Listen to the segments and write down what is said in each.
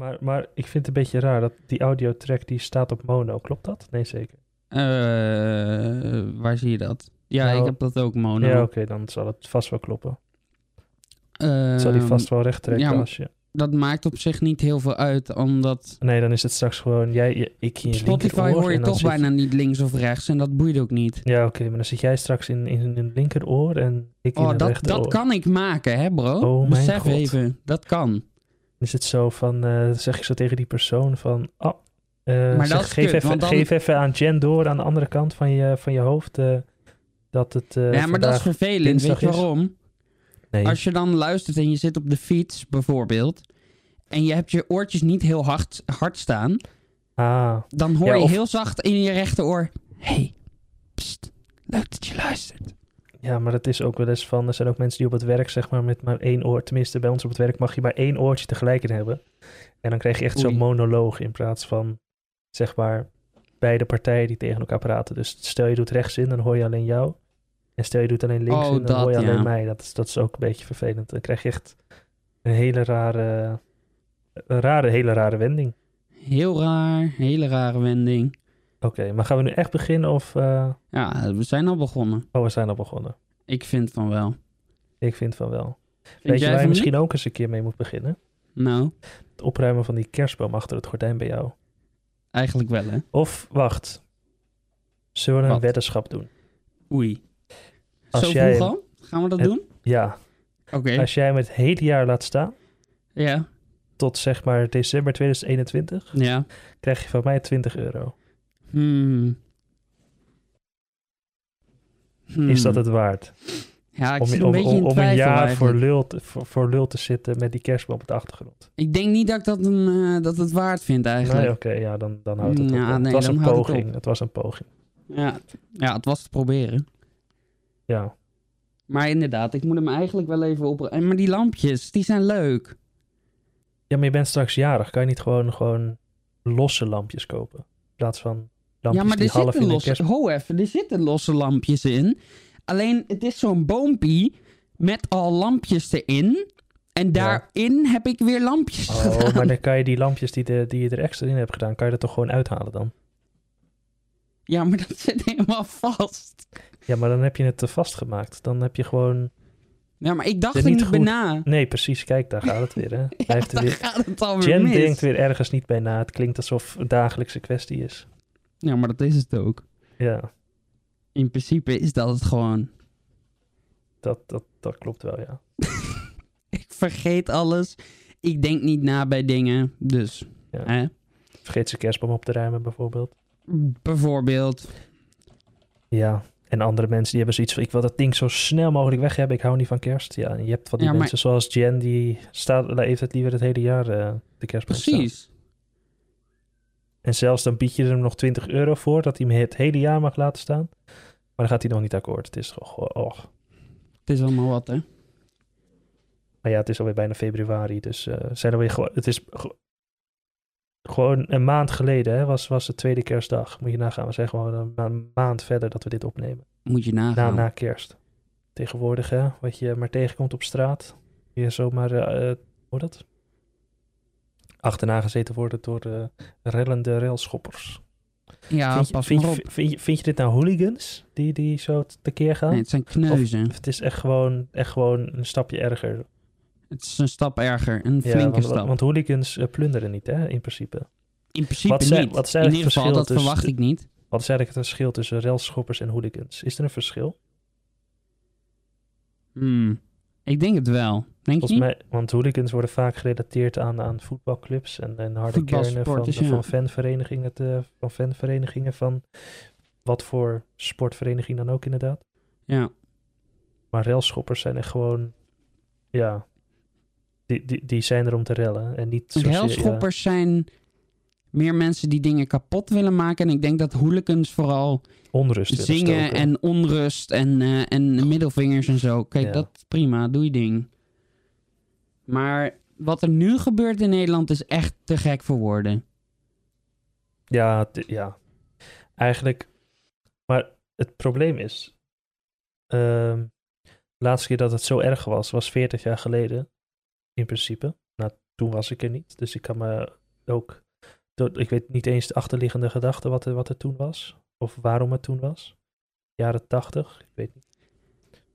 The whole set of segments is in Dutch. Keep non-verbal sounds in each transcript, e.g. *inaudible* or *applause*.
Maar, maar ik vind het een beetje raar dat die audiotrack die staat op mono. Klopt dat? Nee, zeker. Eh, waar zie je dat? Ja, Nou, ik heb dat ook mono. Ja, oké, dan zal het vast wel kloppen. Ehm, zal die vast wel recht trekken ja, als je... Dat maakt op zich niet heel veel uit, omdat Nee, dan is het straks gewoon jij, je- ik in je Spotify hoor je toch zit bijna niet links of rechts en dat boeit ook niet. Ja, oké, maar dan zit jij straks in, in een linkeroor en ik in Oh, een dat, rechteroor. dat kan ik maken, hè bro? Oh mijn Besef God. even, dat kan. Is het zo van, eh, zeg ik zo tegen die persoon van, oh, eh, Maar zeg, geef, kut, even, dan- geef even aan Jen door aan de andere kant van je, van je hoofd eh, dat het ja, maar dat is vervelend, weet je waarom? Nee, Als je dan luistert en je zit op de fiets bijvoorbeeld... en je hebt je oortjes niet heel hard, hard staan... ah, dan hoor Ja, je heel zacht in je rechteroor... hey, pst, leuk dat je luistert. Ja, maar dat is ook wel eens van, er zijn ook mensen die op het werk zeg maar met maar één oor, tenminste bij ons op het werk mag je maar één oortje tegelijk in hebben. En dan krijg je echt zo'n monoloog in plaats van, zeg maar, beide partijen die tegen elkaar praten. Dus stel je doet rechts in, dan hoor je alleen jou. En stel je doet alleen links Oh, in, dan dat, hoor je alleen ja. mij. Dat is, dat is ook een beetje vervelend. Dan krijg je echt een hele rare, een rare, hele rare wending. Heel raar, hele rare wending. Oké, maar gaan we nu echt beginnen of... eh, Ja, we zijn al begonnen. Oh, we zijn al begonnen. Ik vind van wel. Ik vind van wel. Vind Weet je waar je misschien ook eens een keer mee moet beginnen? Nou, Het opruimen van die kerstboom achter het gordijn bij jou. eigenlijk wel hè. Of wacht. Zullen we een Wat? weddenschap doen? Oei. Als Zo jij- vroeg al? Gaan we dat Het- doen? Ja. Oké. Als jij hem het hele jaar laat staan, Ja. tot zeg maar december 2021, Ja. krijg je van mij 20 euro. Hmm. Is dat Hmm. het waard? Ja, ik om zit een om, beetje om, in om een twijfel jaar voor lul, te, voor, voor lul te zitten met die kerstboom op de achtergrond. Ik denk niet dat ik dat, een, eh, dat het waard vind eigenlijk. Nee, oké, ja, dan, dan houdt het Ja, op. nee, het was een het poging. Het was een poging. Ja. ja, het was te proberen. Ja. Maar inderdaad, ik moet hem eigenlijk wel even op... En Maar die lampjes, die zijn leuk. ja, maar je bent straks jarig. Kan je niet gewoon, gewoon losse lampjes kopen? In plaats van lampjes ja, maar die er half zitten in losse... kerst... Ho even, er zitten losse lampjes in. Alleen, het is zo'n boompie met al lampjes erin. En daarin heb ik weer lampjes Oh, gedaan. maar dan kan je die lampjes die, de, die je er extra in hebt gedaan, kan je dat toch gewoon uithalen dan? Ja, maar dat *laughs* zit helemaal vast. Ja, maar dan heb je het te vastgemaakt. Dan heb je gewoon... Ja, maar ik dacht er niet bij na. Nee, precies. Kijk, daar gaat het weer, hè? *laughs* Hij Ja, heeft er dan weer... gaat het alweer Jen mis. denkt weer ergens niet bij na. Het klinkt alsof een dagelijkse kwestie is. Ja, maar dat is het ook. Ja, In principe is dat het gewoon. dat, dat, dat klopt wel, ja. *laughs* Ik vergeet alles. Ik denk niet na bij dingen. Dus, Ja. hè? Vergeet zijn kerstboom op te ruimen, bijvoorbeeld. Bijvoorbeeld. Ja, en andere mensen die hebben zoiets van... ik wil dat ding zo snel mogelijk weg hebben. Ik hou niet van kerst. Ja, en je hebt van die Ja, maar- mensen zoals Jen... die staat, heeft het liever het hele jaar eh, de kerstboom. Precies. En zelfs dan bied je er hem nog 20 euro voor... dat hij hem het hele jaar mag laten staan. Maar dan gaat hij nog niet akkoord. Het is gewoon... Oh. Het is allemaal wat, hè? Maar ja, het is alweer bijna februari. Dus eh zijn er weer gewoon... Het is ge- gewoon een maand geleden, hè, was, was de tweede kerstdag. Moet je nagaan. We zijn gewoon een ma- maand verder dat we dit opnemen. Moet je Na, nagaan. na kerst. Tegenwoordig, hè, wat je maar tegenkomt op straat. Je zomaar, eh, hoe dat? Achterna gezeten worden door eh rellende railschoppers. Ja, vind, je, pas vind, maar je, op. vind, je, vind je dit nou hooligans die, die zo tekeer gaan? Nee, het zijn kneuzen. Of het is echt gewoon, echt gewoon een stapje erger. Het is een stap erger. Een Ja, flinke want, stap. want hooligans eh, plunderen niet, hè, in principe. In principe wat zijn- niet. wat is In ieder geval, dat tussen verwacht ik niet. Wat is eigenlijk het verschil tussen railschoppers en hooligans? Is er een verschil? Hmm. Ik denk het wel. Denk Volgens mij, want hooligans worden vaak gerelateerd aan, aan voetbalclubs en, en harde kernen van, ja. van, fanverenigingen te, van fanverenigingen van wat voor sportvereniging dan ook inderdaad. Ja. Maar railschoppers zijn echt gewoon, ja, die, die, die zijn er om te rellen en niet zozeer, ja, Railschoppers zijn meer mensen die dingen kapot willen maken. En ik denk dat hooligans vooral onrust zingen en onrust en, eh, en middelvingers en zo. Kijk, Ja. dat prima, doe je ding. Maar wat er nu gebeurt in Nederland is echt te gek voor woorden. Ja, ja. Eigenlijk. Maar het probleem is. ehm, laatste keer dat het zo erg was, was 40 jaar geleden. In principe. Nou, toen was ik er niet. Dus ik kan me ook... Ik weet niet eens de achterliggende gedachte wat er, wat er toen was. Of waarom het toen was. Jaren tachtig, ik weet niet.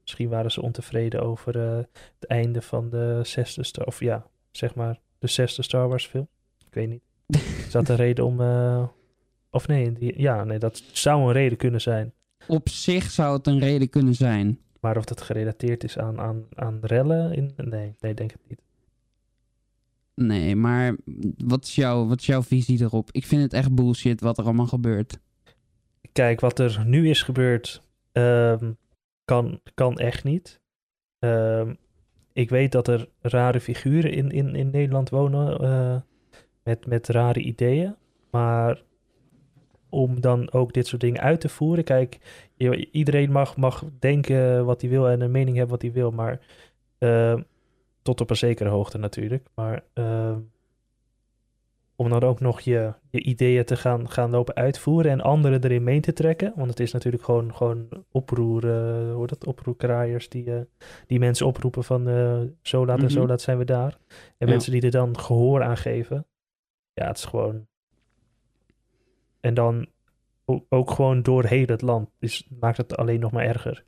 Misschien waren ze ontevreden over uh, het einde van de zesde Star... Of ja, zeg maar de zesde Star Wars film. Ik weet niet. Is dat een reden om... Uh, of nee, die, ja, nee, dat zou een reden kunnen zijn. Op zich zou het een reden kunnen zijn. Maar of dat gerelateerd is aan, aan, aan rellen? In, nee, nee, denk het niet. Nee, maar wat is, jouw, wat is jouw visie erop? Ik vind het echt bullshit wat er allemaal gebeurt. Kijk, wat er nu is gebeurd, ehm, kan, kan echt niet. Ehm, ik weet dat er rare figuren in, in, in Nederland wonen uh, met, met rare ideeën. Maar om dan ook dit soort dingen uit te voeren. Kijk, iedereen mag, mag denken wat hij wil en een mening hebben wat hij wil, maar uh, tot op een zekere hoogte natuurlijk. Maar uh, om dan ook nog je, je ideeën te gaan, gaan lopen uitvoeren en anderen erin mee te trekken. Want het is natuurlijk gewoon, gewoon oproer, uh, hoe dat, oproerkraaiers die, uh, die mensen oproepen van uh, zo laat en zo mhm. laat zijn we daar. En mensen die er dan gehoor aan geven. Ja, het is gewoon en dan ook gewoon door heel het land. Dus maakt het alleen nog maar erger.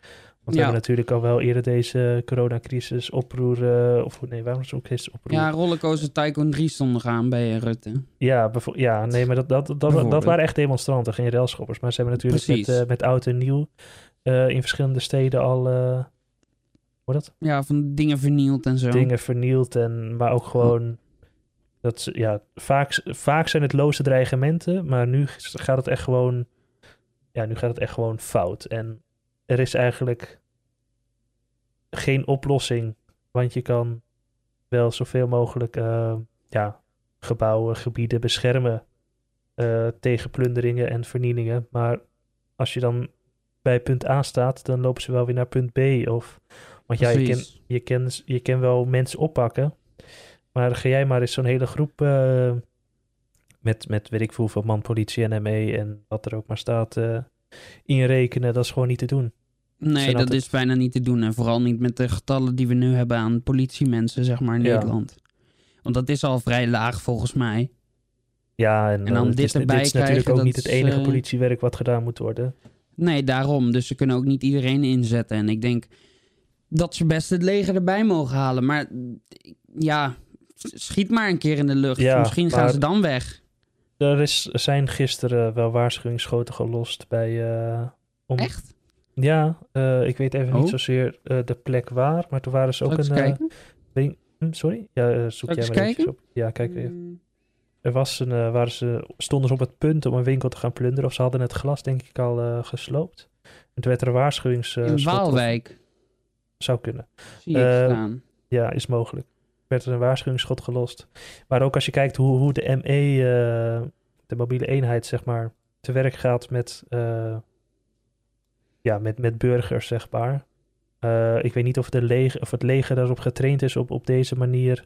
Want we hebben natuurlijk al wel eerder deze coronacrisis oproer... Uh, of nee, waarom is het ook oproer? Ja, Rollercoaster Tycoon 3 stonden gaan bij Rutte. Ja, ja nee, maar dat, dat, dat, dat waren echt demonstranten, geen railschoppers. Maar ze hebben natuurlijk met, uh, met oud en nieuw uh, in verschillende steden al... hoe dat? Ja, van dingen vernield en zo. Dingen vernield en... Maar ook gewoon... Dat, ja, vaak, vaak zijn het loze dreigementen, maar nu gaat het echt gewoon. Ja, nu gaat het echt gewoon fout. En er is eigenlijk geen oplossing. Want je kan wel zoveel mogelijk uh, ja, gebouwen, gebieden beschermen uh, tegen plunderingen en vernielingen. Maar als je dan bij punt A staat, dan lopen ze wel weer naar punt B. Of, want ja, je kan, je, kan, je kan wel mensen oppakken. Maar ga jij maar eens zo'n hele groep uh, met, met weet ik veel hoeveel man politie en ME en wat er ook maar staat inrekenen. Dat is gewoon niet te doen. Nee, dat is bijna niet te doen. En vooral niet met de getallen die we nu hebben aan politiemensen, zeg maar, in Nederland. Want dat is al vrij laag volgens mij. Ja, en, en dan dit, is, erbij dit is natuurlijk ook niet het enige politiewerk wat gedaan moet worden. Nee, daarom. Dus ze kunnen ook niet iedereen inzetten. En ik denk dat ze best het leger erbij mogen halen. Maar ja, schiet maar een keer in de lucht. Misschien gaan ze dan weg. Er is, zijn gisteren wel waarschuwingsschoten gelost bij... Uh, om... Echt? Ja, uh, ik weet even niet oh. zozeer uh, de plek waar, maar toen waren ze ook een... Hm, sorry? Ja, zoek jij maar even op. Ja, kijk even. Hmm. Er was een, waren ze, stonden ze op het punt om een winkel te gaan plunderen. Of ze hadden het glas, denk ik, al gesloopt. En toen werd er een waarschuwingsschot... In Waalwijk? Zou kunnen. Zie je staan. Ja, is mogelijk werd er een waarschuwingsschot gelost. Maar ook als je kijkt hoe, hoe de ME, uh, de mobiele eenheid, zeg maar, te werk gaat met, uh, ja, met, met burgers, zeg maar. Uh, ik weet niet of, de leger, of het leger daarop getraind is op, op deze manier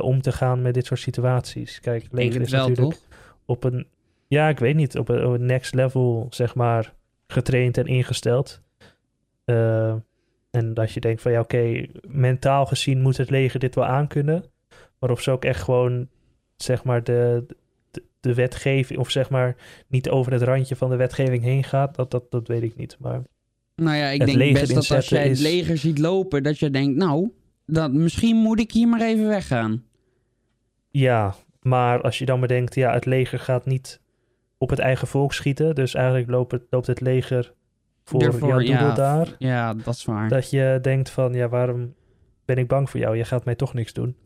om te gaan met dit soort situaties. Kijk, het leger is wel, natuurlijk toch? op een, ja, ik weet niet, op een, op een next level, zeg maar, getraind en ingesteld. En dat je denkt van ja, oké, mentaal gezien moet het leger dit wel aankunnen. Maar of ze ook echt gewoon, zeg maar, de, de, de, wetgeving, of zeg maar, niet over het randje van de wetgeving heen gaat, dat, dat, dat weet ik niet. Maar nou ja, ik denk best dat als jij het leger ziet lopen, dat je denkt, nou, dat, misschien moet ik hier maar even weggaan. Ja, maar als je dan bedenkt, ja, het leger gaat niet op het eigen volk schieten. Dus eigenlijk loopt het, loopt het leger voor Jan ja, daar. Ja, dat is waar. Dat je denkt van, ja, waarom ben ik bang voor jou? Je gaat mij toch niks doen.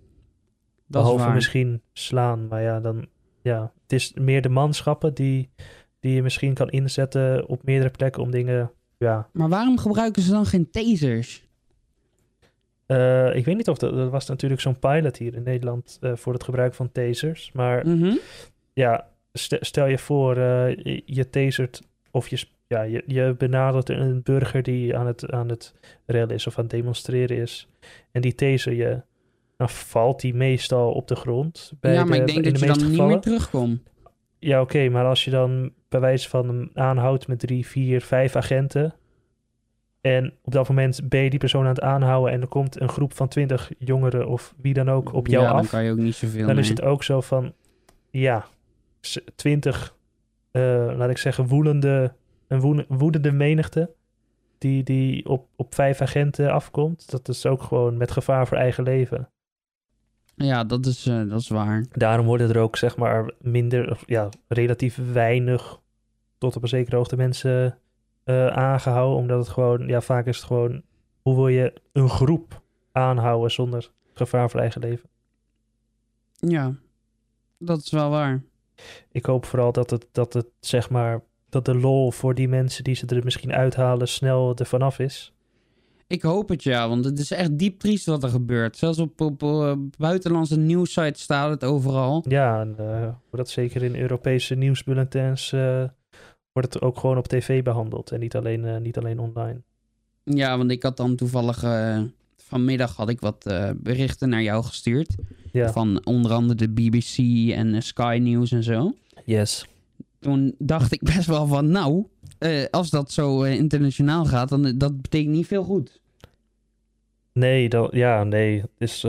Dat Behalve misschien slaan, maar ja, dan, ja, het is meer de manschappen die, die je misschien kan inzetten op meerdere plekken om dingen, ja. Maar waarom gebruiken ze dan geen tasers? Uh, ik weet niet of dat, dat was natuurlijk zo'n pilot hier in Nederland uh, voor het gebruik van tasers. Maar mm -hmm. ja, stel je voor, uh, je, je tasert of je ja, je, je benadert een burger die aan het, aan het rellen is of aan het demonstreren is. En die taser je, dan valt die meestal op de grond. Bij ja, maar ik denk dat je dan niet meer terugkomt. Ja, oké, maar als je dan bij wijze van hem aanhoudt met drie, vier, vijf agenten. En op dat moment ben je die persoon aan het aanhouden en er komt een groep van twintig jongeren of wie dan ook op jou ja, af. dan kan je ook niet zoveel Dan is het ook zo van, ja, twintig, eh, laat ik zeggen, woelende, een woe- woedende menigte die, die op, op vijf agenten afkomt. Dat is ook gewoon met gevaar voor eigen leven. Ja, dat is, eh, dat is waar. Daarom worden er ook, zeg maar, minder, of ja, relatief weinig, tot op een zekere hoogte mensen eh, aangehouden. Omdat het gewoon, ja, vaak is het gewoon, hoe wil je een groep aanhouden zonder gevaar voor eigen leven? Ja, dat is wel waar. Ik hoop vooral dat het, dat het, zeg maar, dat de lol voor die mensen die ze er misschien uithalen snel er vanaf is. Ik hoop het ja, want het is echt diep triest wat er gebeurt. Zelfs op, op eh, buitenlandse nieuwsites staat het overal. Ja, en eh, dat zeker in Europese nieuwsbulletins eh, wordt het ook gewoon op tv behandeld en niet alleen, niet alleen online. Ja, want ik had dan toevallig vanmiddag had ik wat berichten naar jou gestuurd. Ja, Van onder andere de BBC en Sky News en zo. yes. Toen dacht ik best wel van, nou, eh, als dat zo eh, internationaal gaat, dan eh, dat betekent niet veel goed. Nee, dat, ja, nee. Is,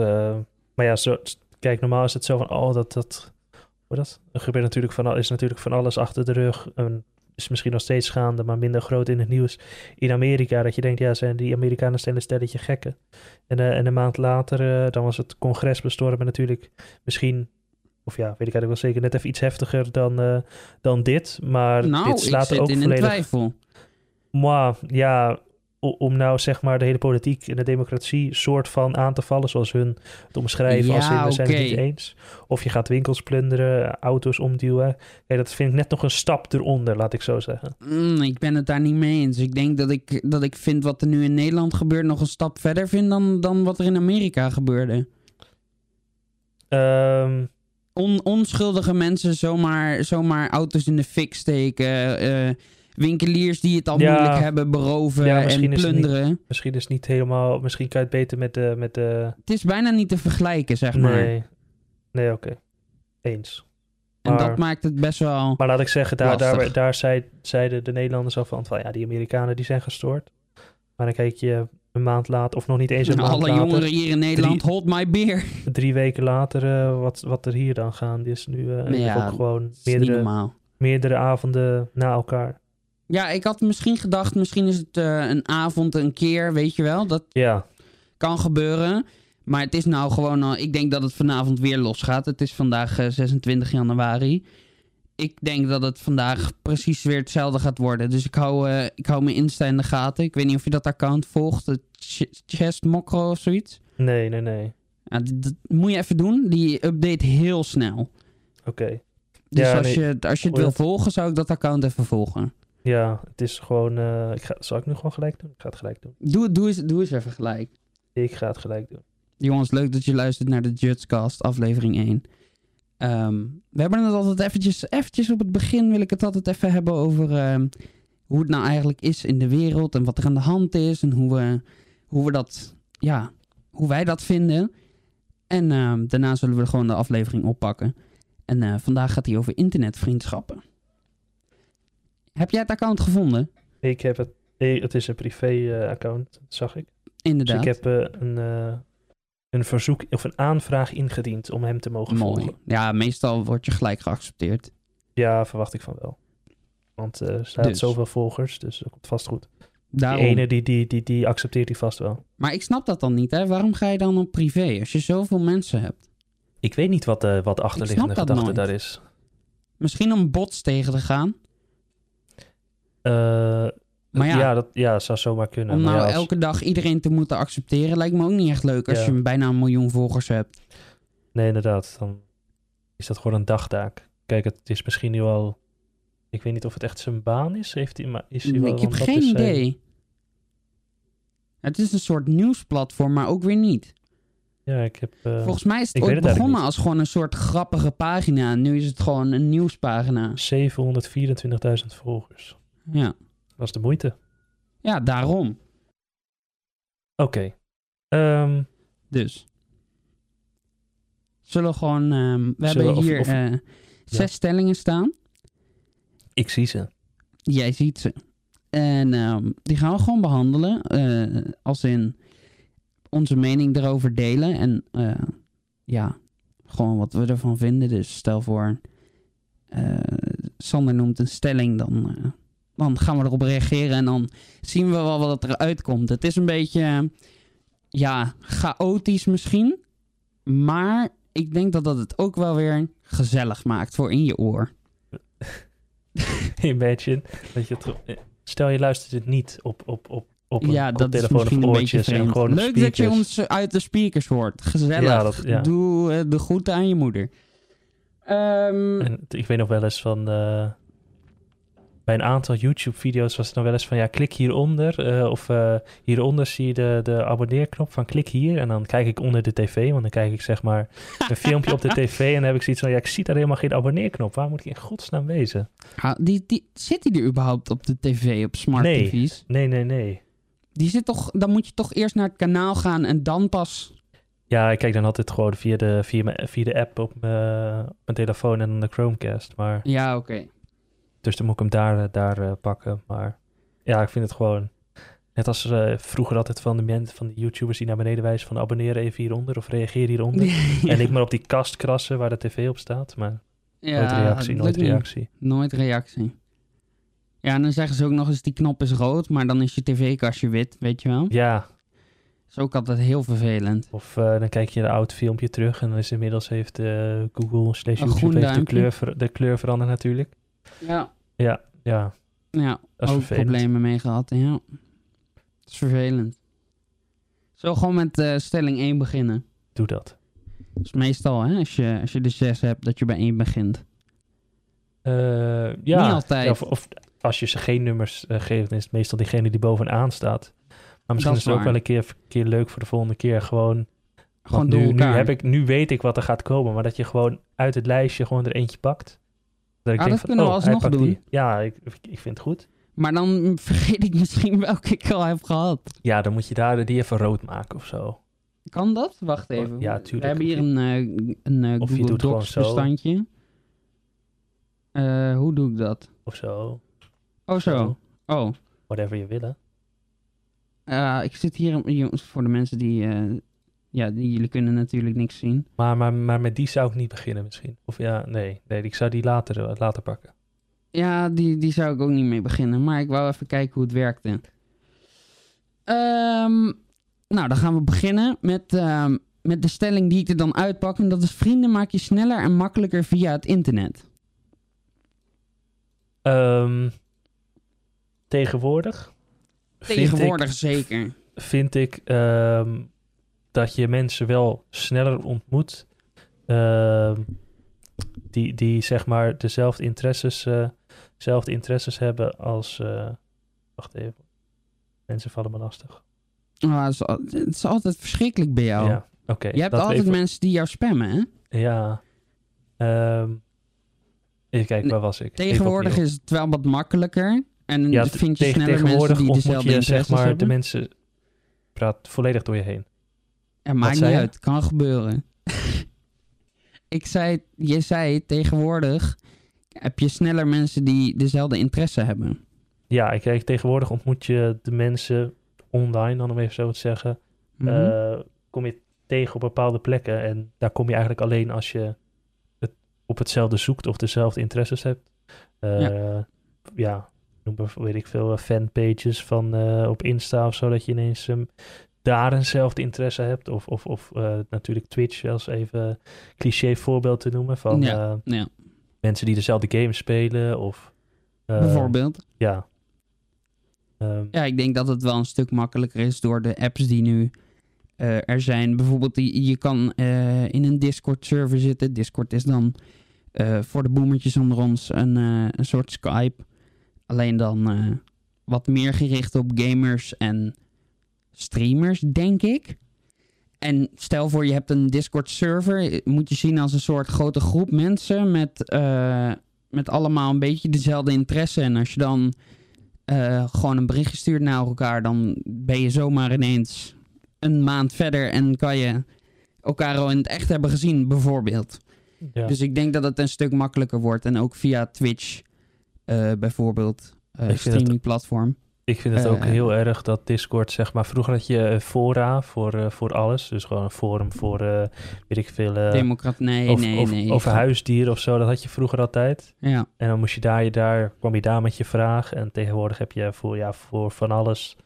maar ja, zo, kijk, normaal is het zo van, oh, dat, dat, hoe dat? Er gebeurt natuurlijk van, is natuurlijk van alles achter de rug. En is misschien nog steeds gaande, maar minder groot in het nieuws. In Amerika, dat je denkt, ja, zijn die Amerikanen zijn een stelletje gekken. En, en een maand later, dan was het congres bestormen natuurlijk misschien, of ja, weet ik eigenlijk wel zeker, net even iets heftiger dan, eh, dan dit. Maar nou, dit slaat er ook in volledig twijfel. maar ja, om nou zeg maar de hele politiek en de democratie soort van aan te vallen, zoals hun het omschrijven als Ja, in we zijn het niet eens. Of je gaat winkels plunderen, auto's omduwen. Kijk, dat vind ik net nog een stap eronder, laat ik zo zeggen. Mm, ik ben het daar niet mee eens. Ik denk dat ik, dat ik vind wat er nu in Nederland gebeurt nog een stap verder vind dan, dan wat er in Amerika gebeurde. Ehm, On, onschuldige mensen zomaar, zomaar auto's in de fik steken. eh, winkeliers die het al Ja. moeilijk hebben beroven Ja, en is niet- plunderen. misschien is het niet helemaal, misschien kan je het beter met de, met de, Het is bijna niet te vergelijken, zeg maar. nee, nee, oké, eens. en maar- dat maakt het best wel... Maar laat ik zeggen, daar, daar, Lastig. daar zei, zeiden de Nederlanders al van, van, ja, die Amerikanen die zijn gestoord. Maar dan kijk je een maand later, of nog niet eens een maand Alle later. jongeren hier in Nederland, hold my beer. drie weken later, eh, wat, wat er hier dan gaande is nu. eh Ja, ook gewoon meerdere, meerdere avonden na elkaar. Ja, ik had misschien gedacht, misschien is het eh, een avond een keer, weet je wel. Dat Ja, kan gebeuren. Maar het is nou gewoon al... Ik denk dat het vanavond weer losgaat. Het is vandaag eh, 26 januari. Ik denk dat het vandaag precies weer hetzelfde gaat worden. Dus ik hou, eh, ik hou mijn Insta in de gaten. Ik weet niet of je dat account volgt. Het Ch- Chest Mokro of zoiets. nee, nee, nee. Ja, d- dat moet je even doen. Die update heel snel. Oké. Dus Ja, als, nee. je, het- als je het wil volgen, zou ik dat account even volgen. Ja, het is gewoon... eh, ik ga, zal ik nu gewoon gelijk doen? Ik ga het gelijk doen. Doe, doe, eens, doe eens even gelijk. Ik ga het gelijk doen. Jongens, leuk dat je luistert naar de Judscast, aflevering 1. Ehm, we hebben het altijd eventjes, eventjes op het begin wil ik het altijd even hebben over ehm, hoe het nou eigenlijk is in de wereld en wat er aan de hand is en hoe we, hoe we dat, ja, hoe wij dat vinden. En ehm, daarna zullen we gewoon de aflevering oppakken. En eh, vandaag gaat hij over internetvriendschappen. Heb jij het account gevonden? Ik heb het... eh, Het is een privé-account, dat zag ik. Dus Inderdaad. ik heb eh, een, eh, een verzoek of een aanvraag ingediend om hem te mogen Mooi. volgen. Ja, meestal word je gelijk geaccepteerd. Ja, verwacht ik van wel. Want eh, er staat Dus. zoveel volgers, dus dat komt vast goed. Daarom. Die ene, die, die, die, die accepteert hij vast wel. Maar ik snap dat dan niet, hè? Waarom ga je dan op privé als je zoveel mensen hebt? Ik weet niet wat de, wat de achterliggende gedachte nooit. daar is. Misschien om bots tegen te gaan? Eh, Maar ja, ja, dat ja, zou zomaar kunnen. om maar nou ja, als- elke dag iedereen te moeten accepteren lijkt me ook niet echt leuk als Ja. je bijna een miljoen volgers hebt. Nee, inderdaad. Dan is dat gewoon een dagtaak. Kijk, het is misschien nu al... Ik weet niet of het echt zijn baan is. Heeft hij, maar is hij wel, ik heb geen is idee. Het is een soort nieuwsplatform, maar ook weer niet. Ja, ik heb... eh, Volgens mij is het ooit begonnen als gewoon een soort grappige pagina. Nu is het gewoon een nieuwspagina. 724.000 volgers. Ja, Dat is de moeite. ja daarom. Oké. Ehm, Dus. Zullen we gewoon... ehm, we hebben we- of- hier eh, zes stellingen staan. ik zie ze. Jij ziet ze. En ehm, die gaan we gewoon behandelen. eh, als in onze mening erover delen. En eh, ja, gewoon wat we ervan vinden. Dus stel voor, Sander noemt een stelling, dan, dan gaan we erop reageren. En dan zien we wel wat eruit komt. Het is een beetje, ja, chaotisch misschien. Maar ik denk dat dat het ook wel weer gezellig maakt voor in je oor. *laughs* Imagine dat je het... Stel je luistert het niet op, op, op, op een ja, dat is koptelefoon misschien of een beetje oortjes en vreemd. gewoon op Leuk dat je ons uit de speakers hoort. Gezellig. Ja, dat- ja. Doe eh, de groeten aan je moeder. Ehm, En ik weet nog wel eens van... eh, bij een aantal YouTube-video's was het dan wel eens van... Ja, klik hieronder. eh, of eh, hieronder zie je de, de abonneerknop van klik hier. En dan kijk ik onder de tv. Want dan kijk ik zeg maar *laughs* een filmpje op de tv. En dan heb ik zoiets van... Ja, ik zie daar helemaal geen abonneerknop. Waar moet ik in godsnaam wezen? ah, die, die, zit die er überhaupt op de tv, op smart Nee. tv's? Nee, nee, nee. Die zit toch, dan moet je toch eerst naar het kanaal gaan en dan pas... Ja, ik kijk dan altijd gewoon via de, via mijn- via de app op mijn, op mijn telefoon en de Chromecast. Maar, Ja, oké. Dus dan moet ik hem daar, eh, daar eh, pakken. Maar ja, ik vind het gewoon... Net als eh, vroeger altijd van de mensen, van de YouTubers die naar beneden wijzen van abonneer even hieronder of reageer hieronder. *laughs* En ik maar op die kast krassen waar de tv op staat. Maar nooit reactie, nooit niet. reactie. Nooit reactie. Ja, en dan zeggen ze ook nog eens die knop is rood, maar dan is je tv-kastje wit, weet je wel? Ja, Dat is ook altijd heel vervelend. of dan kijk je een oud filmpje terug en dan is inmiddels heeft Google slash YouTube heeft de kleur, de kleur veranderd natuurlijk. Ja. Ja, ja, Ja, ook vervelend. problemen mee gehad, ja. Dat is vervelend. Zo gewoon met eh, stelling 1 beginnen. Doe dat. Dat is meestal, hè, als je, als je de 6 hebt, dat je bij 1 begint. Eh, ja, Niet altijd. Ja, of, of als je ze geen nummers eh, geeft, dan is het meestal diegene die bovenaan staat. Maar misschien Dat is het ook wel een keer, keer leuk voor de volgende keer. Gewoon, Gewoon nu, nu, heb ik, nu weet ik wat er gaat komen, maar dat je gewoon uit het lijstje gewoon er eentje pakt. Dat ik Ah, denk dat van, kunnen we oh, alsnog doen. die. Ja, ik, ik vind het goed. Maar dan *laughs* vergeet ik misschien welke ik al heb gehad. Ja, dan moet je daar die even rood maken of zo. Kan dat? Wacht even. Ja, tuurlijk. We hebben hier een, eh, een je Google Docs bestandje. Eh, hoe doe ik dat? Of zo. Oh, zo. Oh. Whatever je willen. Ik zit hier, voor de mensen die, ja, jullie kunnen natuurlijk niks zien. Maar, maar, maar met die zou ik niet beginnen misschien. Of ja, nee. Nee, ik zou die later, eh, later pakken. Ja, die, die zou ik ook niet mee beginnen, maar ik wou even kijken hoe het werkte. Ehm, nou, dan gaan we beginnen met, ehm, met de stelling die ik er dan uitpak. En dat is vrienden maak je sneller en makkelijker via het internet. Ehm, tegenwoordig. vind ik- Tegenwoordig zeker. vind ik dat je mensen wel sneller ontmoet. ehm, die, die zeg maar dezelfde interesses, eh, dezelfde interesses hebben als. eh, wacht even. Mensen vallen me lastig. Oh, het, is, al- het is altijd verschrikkelijk bij jou. Ja, oké. Je hebt altijd even- mensen die jou spammen, hè? Ja. Ehm, even kijken, waar was ik? Tegenwoordig is het wel wat makkelijker. En Ja, vind je sneller mensen die dezelfde je zeg maar de mensen. Praat volledig door je heen. Ja, maakt niet uit. Kan gebeuren. *laughs* ik zei, je zei tegenwoordig heb je sneller mensen die dezelfde interesse hebben. Ja, ik kijk, tegenwoordig ontmoet je de mensen online, dan om even zo te zeggen. Mhm. eh, kom je tegen op bepaalde plekken. En daar kom je eigenlijk alleen als je het op hetzelfde zoekt of dezelfde interesses hebt. Eh, Ja. ja. noem maar, weet ik veel, eh, fanpages van op Insta of zo, dat je ineens ehm, daar eenzelfde interesse hebt. Of, of, of eh, natuurlijk Twitch als even cliché voorbeeld te noemen van Ja, eh, ja. mensen die dezelfde games spelen. Of, eh, Bijvoorbeeld. Ja. Ehm, Ja, ik denk dat het wel een stuk makkelijker is door de apps die nu er zijn. Bijvoorbeeld, die, je kan in een Discord-server zitten. Discord is dan voor de boemertjes onder ons een, een soort Skype. Alleen dan wat meer gericht op gamers en streamers, denk ik. En stel voor je hebt een Discord-server. Moet je zien als een soort grote groep mensen met, eh, met allemaal een beetje dezelfde interesse. En als je dan eh, gewoon een berichtje stuurt naar elkaar, dan ben je zomaar ineens een maand verder en kan je elkaar al in het echt hebben gezien, bijvoorbeeld. ja. Dus ik denk dat het een stuk makkelijker wordt. En ook via Twitch, eh, bijvoorbeeld, het- streamingplatform. Ik vind het ook Eh, heel erg dat Discord, zeg maar, vroeger had je eh, fora voor, eh, voor alles. Dus gewoon een forum voor, eh, weet ik veel, eh, Democrat, nee, of, nee, of- nee. over huisdieren of zo. Dat had je vroeger altijd. Ja, En dan moest je daar, je daar, kwam je daar met je vraag. En tegenwoordig heb je voor, ja, voor van alles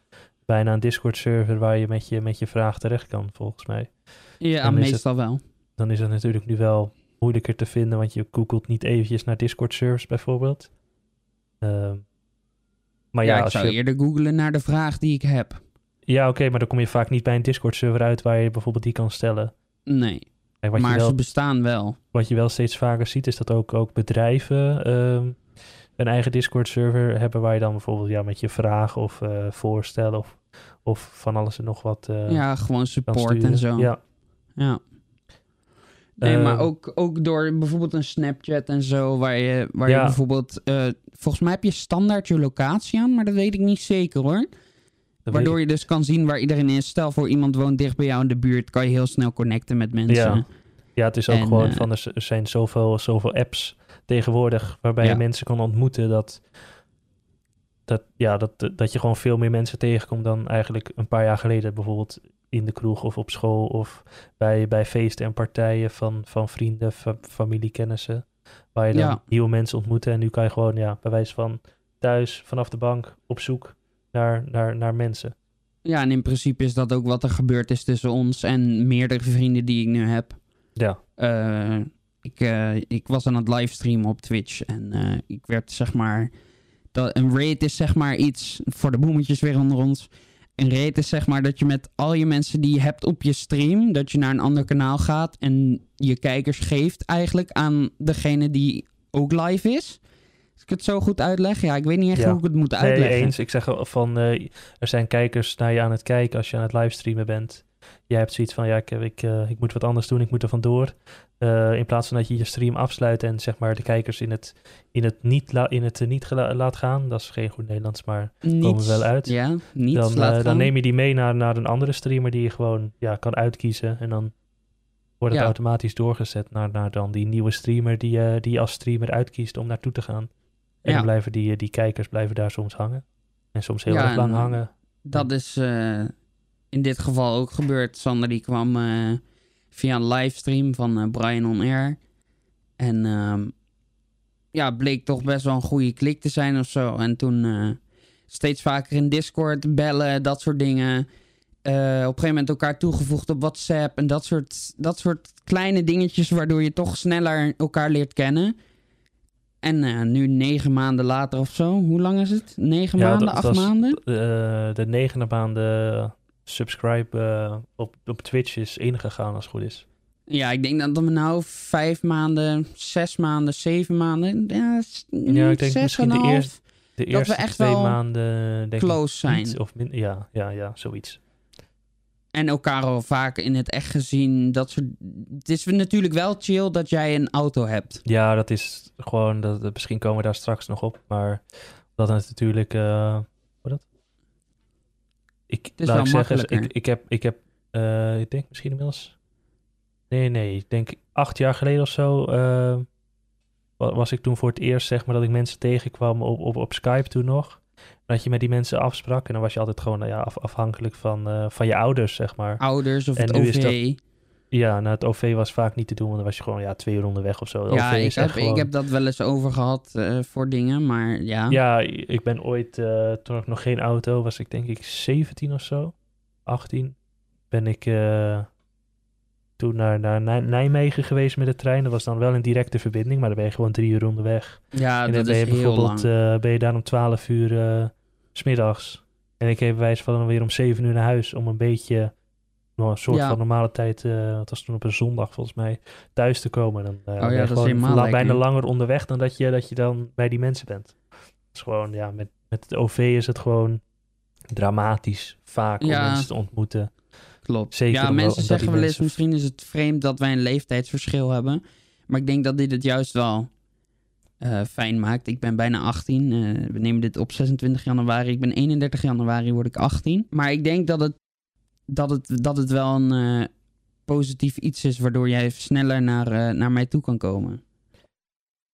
bijna een Discord-server waar je met, je met je vraag terecht kan, volgens mij. ja het- meestal wel. Dan is het natuurlijk nu wel moeilijker te vinden, want je googelt niet eventjes naar Discord-servers bijvoorbeeld. Ehm, maar Ja, ja, ik zou je, eerder googlen naar de vraag die ik heb. ja oké, maar dan kom je vaak niet bij een Discord-server uit waar je bijvoorbeeld die kan stellen. Nee, Kijk, maar wel, ze bestaan wel. wat je wel steeds vaker ziet, is dat ook, ook bedrijven ehm, een eigen Discord-server hebben waar je dan bijvoorbeeld ja, met je vragen of eh, voorstellen of, of van alles en nog wat eh, ja, gewoon support en zo. Ja, Ja. Nee, maar Ehm, ook, ook door bijvoorbeeld een Snapchat en zo, waar je, waar Ja. je bijvoorbeeld... volgens mij heb je standaard je locatie aan, maar dat weet ik niet zeker hoor. dat Waardoor je dus kan zien waar iedereen is. Stel voor iemand woont dicht bij jou in de buurt, kan je heel snel connecten met mensen. Ja. Ja, het is ook En, gewoon eh, van er er zijn zoveel, zoveel apps tegenwoordig waarbij Ja. je mensen kan ontmoeten dat, dat, ja, dat, dat je gewoon veel meer mensen tegenkomt dan eigenlijk een paar jaar geleden bijvoorbeeld in de kroeg of op school of bij, bij feesten en partijen van, van vrienden, fa- familie, kennissen. Waar je dan Ja. nieuwe mensen ontmoet en nu kan je gewoon ja, bij wijze van thuis vanaf de bank op zoek naar, naar, naar mensen. Ja, en in principe is dat ook wat er gebeurd is tussen ons en meerdere vrienden die ik nu heb. Ja, Eh, ik, eh, ik was aan het livestreamen op Twitch en eh, ik werd zeg maar... Dat, een raid is zeg maar iets voor de boemetjes weer onder ons. Een raid is zeg maar dat je met al je mensen die je hebt op je stream... dat je naar een ander kanaal gaat en je kijkers geeft eigenlijk aan degene die ook live is. Als ik het zo goed uitleg. Ja, ik weet niet echt Ja. hoe ik het moet nee, uitleggen. eens. Ik zeg van, eh, er zijn kijkers naar je aan het kijken als je aan het livestreamen bent. Jij hebt zoiets van, ja, ik, heb- ik, eh, ik moet wat anders doen, ik moet er vandoor. Eh in plaats van dat je je stream afsluit en zeg maar de kijkers in het, in het niet, la, in het, eh, niet laat gaan. Dat is geen goed Nederlands, maar Niet, wel uit. Ja, niet dan, eh, dan neem je die mee naar, naar een andere streamer die je gewoon ja, kan uitkiezen. En dan wordt het Ja. automatisch doorgezet naar, naar dan die nieuwe streamer die, die je als streamer uitkiest om naartoe te gaan. En Ja. dan blijven die, die kijkers blijven daar soms hangen. En soms heel Ja, erg lang en- hangen. Dat is in dit geval ook gebeurd. Sander die kwam via een livestream van eh, Brian On Air. En ehm, ja, bleek toch best wel een goede klik te zijn of zo. En toen eh, steeds vaker in Discord bellen, dat soort dingen. Eh, op een gegeven moment elkaar toegevoegd op WhatsApp. En dat soort, dat soort kleine dingetjes waardoor je toch sneller elkaar leert kennen. En nu negen maanden later of zo. Hoe lang is het? Negen Ja, maanden, dat- acht dat maanden? De negende maanden subscribe eh, op, op Twitch is ingegaan als het goed is. Ja, ik denk dat we nou vijf maanden, zes maanden, zeven maanden. Ja, Ja, ik denk zes misschien en de eerste- De Dat we echt twee wel maanden denk close ik zijn. of min, ja, ja, ja, zoiets. En elkaar al vaak in het echt gezien. Dat soort... Het is natuurlijk wel chill dat jij een auto hebt. Ja, dat is gewoon, dat, misschien komen we daar straks nog op, maar dat is natuurlijk, eh? Ik, is laat wel ik zeggen, ik, ik heb, ik heb, eh, ik denk misschien inmiddels, nee, nee, ik denk acht jaar geleden of zo, eh, wa- was ik toen voor het eerst, zeg maar, dat ik mensen tegenkwam op, op, op Skype toen nog. Dat je met die mensen afsprak en dan was je altijd gewoon, nou ja, af, afhankelijk van, eh, van je ouders, zeg maar. Ouders of En het is OV. Ja, nou, het OV was vaak niet te doen, want dan was je gewoon, ja, twee uur onderweg of zo. Het Ja, ik is heb, ik heb dat wel eens over gehad eh, voor dingen. Maar ja. Ja, ik ben ooit, eh, toen ik nog geen auto was, ik denk ik 17 of zo, 18, ben ik eh, toen naar, naar Nij- Nijmegen geweest met de trein. Dat was dan wel een directe verbinding, maar dan ben je gewoon drie uur onderweg. Ja, en dan dat ben is je heel bijvoorbeeld lang. eh, ben je daar om 12 uur s smiddags. En ik heb wijs van dan weer om 7 uur naar huis om een beetje een soort Ja. van normale tijd, eh het was toen op een zondag volgens mij, thuis te komen. Dan Oh ja, ben je gewoon la- bijna langer onderweg dan dat je, dat je dan bij die mensen bent. Het is gewoon, ja, met, met het OV is het gewoon dramatisch vaak Ja. om mensen te ontmoeten. Klopt. Zeker ja, mensen zeggen wel eens, misschien is het vreemd dat wij een leeftijdsverschil hebben. Maar ik denk dat dit het juist wel eh, fijn maakt. Ik ben bijna 18. eh, we nemen dit op 26 januari. Ik ben 31 januari, word ik 18. Maar ik denk dat het, dat het, dat het wel een eh, positief iets is... waardoor jij sneller naar, eh, naar mij toe kan komen.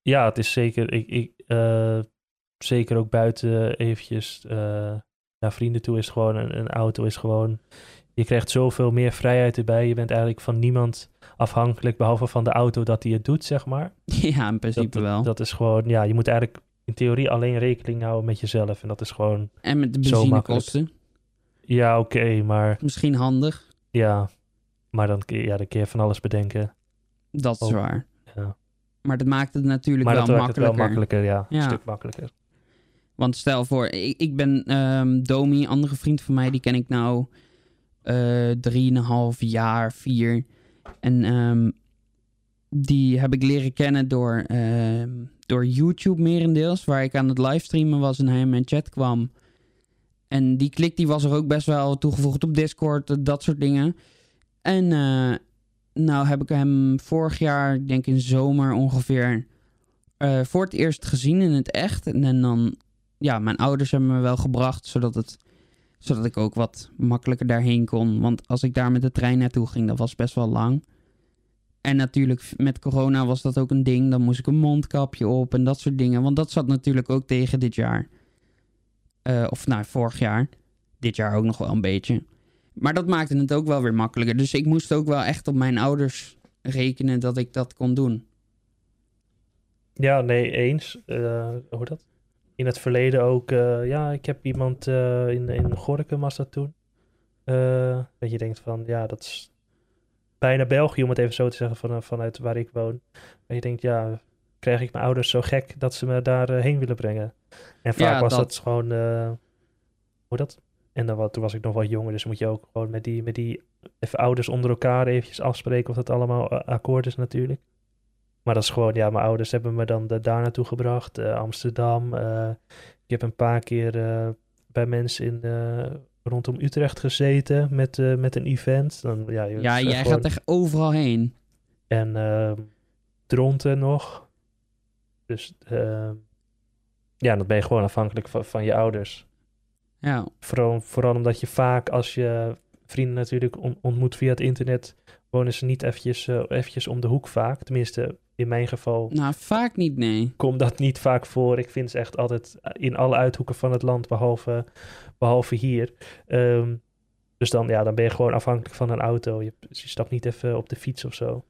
Ja, het is zeker, ik, ik, eh, zeker ook buiten eventjes, naar vrienden toe is gewoon een, een auto is gewoon... Je krijgt zoveel meer vrijheid erbij. Je bent eigenlijk van niemand afhankelijk, behalve van de auto dat hij het doet, zeg maar. *laughs* Ja, in principe dat, wel. Dat is gewoon, ja, je moet eigenlijk in theorie alleen rekening houden met jezelf. En dat is gewoon, en met de benzinekosten. Ja, oké, maar Misschien handig. ja. Maar dan, ja, dan kun je van alles bedenken. Dat is Oh, waar. ja. Maar dat maakt het natuurlijk Maar wel dat maakt het makkelijker. wel makkelijker, ja. Ja. Een stuk makkelijker. Want stel voor, ik, ik ben ehm Domi, een andere vriend van mij, die ken ik nou eh drieënhalf jaar, vier. En ehm, die heb ik leren kennen door, ehm, door YouTube merendeels, waar ik aan het livestreamen was en hij in mijn chat kwam. En die klik die was er ook best wel toegevoegd op Discord, eh, dat soort dingen. En eh, nou heb ik hem vorig jaar, ik denk in zomer ongeveer, eh, voor het eerst gezien in het echt. En, en dan ja, mijn ouders hebben me wel gebracht, zodat, het, zodat ik ook wat makkelijker daarheen kon. Want als ik daar met de trein naartoe ging, dat was best wel lang. En natuurlijk met corona was dat ook een ding. Dan moest ik een mondkapje op en dat soort dingen. Want dat zat natuurlijk ook tegen dit jaar. Eh, of nou, vorig jaar. Dit jaar ook nog wel een beetje. Maar dat maakte het ook wel weer makkelijker. Dus ik moest ook wel echt op mijn ouders rekenen dat ik dat kon doen. Ja, nee, eens. Eh, hoe dat? In het verleden ook, eh, ja, ik heb iemand in, in Gorinchem was dat toen. Dat je denkt van, ja, dat is bijna België, om het even zo te zeggen, van, vanuit waar ik woon. Dat je denkt, ja, krijg ik mijn ouders zo gek dat ze me daarheen heen willen brengen. En vaak Ja, was dat. dat, gewoon, eh, hoe dat? En dan, toen was ik nog wat jonger, dus moet je ook gewoon met die, met die even ouders onder elkaar eventjes afspreken of dat allemaal eh, akkoord is natuurlijk. Maar dat is gewoon, ja, mijn ouders hebben me dan de, daar naartoe gebracht, eh, Amsterdam. ik heb een paar keer bij mensen in, rondom Utrecht gezeten met, met een event. Dan, ja, Ja, jij gewoon- gaat echt overal heen. En ehm Dronten nog. Dus ehm, ja, dan ben je gewoon afhankelijk van, van je ouders. Ja, Vooral, vooral omdat je vaak als je vrienden natuurlijk on- ontmoet via het internet, wonen ze niet eventjes, eh, eventjes om de hoek vaak. Tenminste, in mijn geval nou vaak niet, nee. komt dat niet vaak voor. Ik vind ze echt altijd in alle uithoeken van het land, behalve, behalve hier. Ehm, dus dan, ja, dan ben je gewoon afhankelijk van een auto. Je, je stapt niet even op de fiets of zo.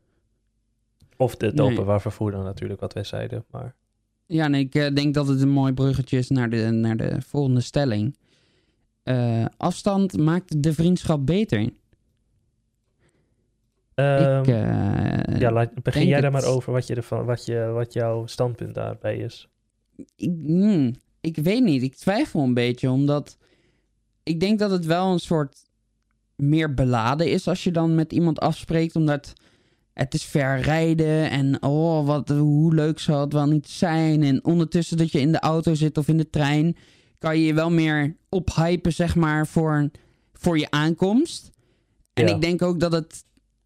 Of de, het Nee. openbaar vervoer dan natuurlijk, wat wij zeiden. Maar Ja, nee, ik eh, denk dat het een mooi bruggetje is naar de, naar de volgende stelling. Eh, afstand maakt de vriendschap beter. Ik, eh, ja, laat, begin jij daar het. maar over wat, je ervan, wat, je, wat jouw standpunt daarbij is. ik, hmm, ik weet niet. Ik twijfel een beetje, omdat ik denk dat het wel een soort meer beladen is als je dan met iemand afspreekt, omdat het is ver rijden en oh, wat, hoe leuk zou het wel niet zijn. En ondertussen dat je in de auto zit of in de trein, kan je je wel meer ophypen, zeg maar, voor, voor je aankomst. En Ja. ik denk ook dat het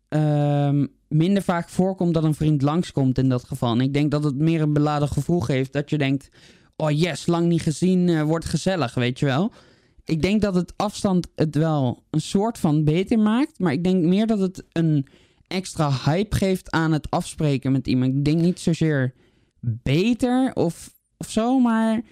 ehm, minder vaak voorkomt dat een vriend langskomt in dat geval. En ik denk dat het meer een beladen gevoel geeft dat je denkt: oh yes, lang niet gezien, eh, wordt gezellig, weet je wel. Ik denk dat het afstand het wel een soort van beter maakt, maar ik denk meer dat het een extra hype geeft aan het afspreken met iemand. Ik denk niet zozeer beter of, of zo, maar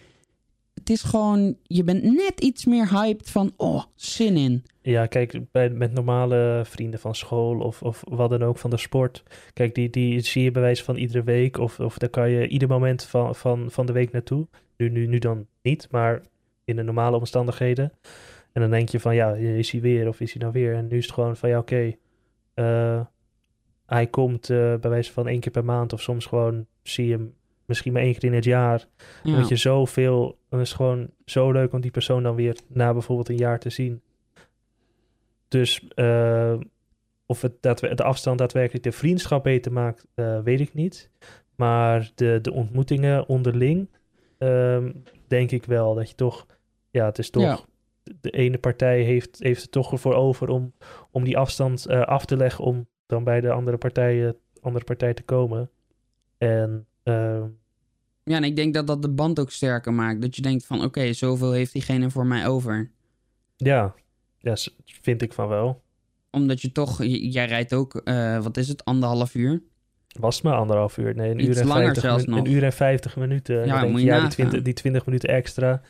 het is gewoon, je bent net iets meer hyped van, oh, zin in. Ja, kijk, bij, met normale vrienden van school of, of wat dan ook van de sport. Kijk, die, die zie je bij wijze van iedere week. Of, of daar kan je ieder moment van, van, van de week naartoe. Nu, nu, nu dan niet, maar in de normale omstandigheden. En dan denk je van, ja, is hij weer of is hij nou weer? En nu is het gewoon van, ja, oké. eh, hij komt eh, bij wijze van één keer per maand. Of soms gewoon zie je hem misschien maar één keer in het jaar. Ja. Moet je zoveel, dan is het gewoon zo leuk om die persoon dan weer na bijvoorbeeld een jaar te zien. Dus eh, of het daadwer- de afstand daadwerkelijk de vriendschap beter maakt, eh, weet ik niet. Maar de, de ontmoetingen onderling, ehm, denk ik wel dat je toch, ja, het is toch, Ja. de, ene partij heeft, heeft het toch ervoor over om, om die afstand af te leggen om dan bij de andere partij, andere partij te komen. En ehm, Ja, en ik denk dat dat de band ook sterker maakt. Dat je denkt van, oké, zoveel heeft diegene voor mij over. ja, ja, vind ik van wel. Omdat je toch, jij rijdt ook, eh, wat is het, anderhalf uur? Was het maar anderhalf uur? Nee, een Iets uur en langer 50 zelfs min- nog. Een uur en 50 minuten. En Ja, dan denk moet je, je ja, die nagaan. 20, die 20 minuten extra.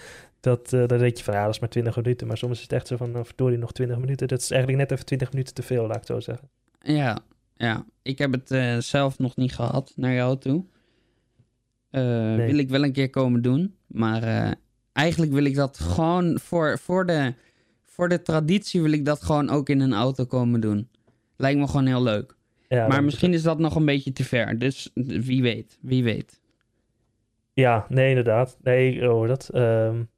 Dat, uh, dan denk je van, ja, dat is maar 20 minuten. Maar soms is het echt zo van, nou, verdorie, nog 20 minuten. Dat is eigenlijk net even 20 minuten te veel, laat ik zo zeggen. Ja, ja. Ik heb het uh, zelf nog niet gehad naar jou toe. Uh, nee. Wil ik wel een keer komen doen. Maar eigenlijk wil ik dat gewoon voor, voor, de, voor de traditie wil ik dat gewoon ook in een auto komen doen. Lijkt me gewoon heel leuk. Ja, maar misschien is dat nog een beetje te ver. Dus wie weet, wie weet. Ja, nee, inderdaad. Nee, oh, dat, um,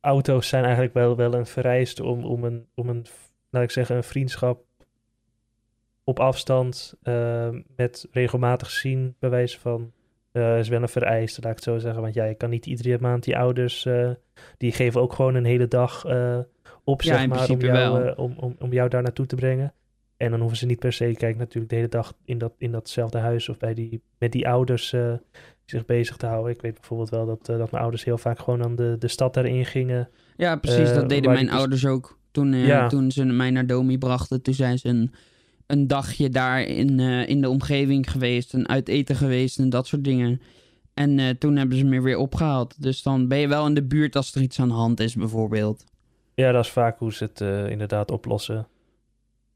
auto's zijn eigenlijk wel, wel een vereiste om, om, een, om een, laat ik zeggen, een vriendschap op afstand uh, met regelmatig zien, bij wijze van, uh, is wel een vereiste, laat ik het zo zeggen. Want ja, je kan niet iedere maand die ouders, uh, die geven ook gewoon een hele dag uh, op, ja, zeg maar, om jou, om, om, om jou daar naartoe te brengen. En dan hoeven ze niet per se, kijk natuurlijk de hele dag in, dat, in datzelfde huis of bij die, met die ouders uh, zich bezig te houden. Ik weet bijvoorbeeld wel dat, uh, dat mijn ouders heel vaak gewoon aan de, de stad daarin gingen. Ja, precies. Uh, dat deden mijn ouders ook. Toen, ja. toen ze mij naar Domi brachten, toen zijn ze een, een dagje daar in, in de omgeving geweest. En uit eten geweest en dat soort dingen. En toen hebben ze me weer opgehaald. Dus dan ben je wel in de buurt als er iets aan de hand is, bijvoorbeeld. Ja, dat is vaak hoe ze het inderdaad oplossen.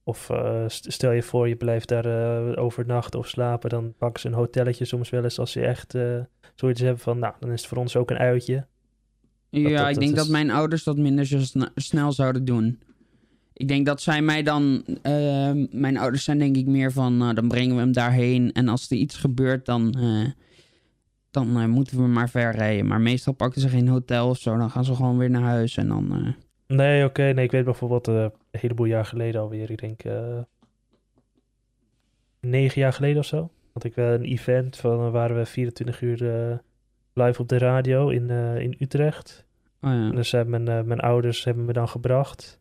Of uh, stel je voor, je blijft daar overnachten of slapen. Dan pakken ze een hotelletje soms wel eens als je echt zoiets hebben van... Nou, dan is het voor ons ook een uitje. Ja, dat, dat, ik denk dat mijn ouders dat minder zo snel zouden doen. Ik denk dat zij mij dan... mijn ouders zijn denk ik meer van... Nou, dan brengen we hem daarheen. En als er iets gebeurt, dan... dan moeten we maar ver rijden. Maar meestal pakken ze geen hotel of zo. Dan gaan ze gewoon weer naar huis en dan... Nee, oké. Nee, ik weet bijvoorbeeld een heleboel jaar geleden alweer. Ik denk negen jaar geleden of zo. Had ik wel een event van waren we 24 uur live op de radio in, in Utrecht. Oh, ja. Dus hebben mijn, mijn ouders hebben me dan gebracht.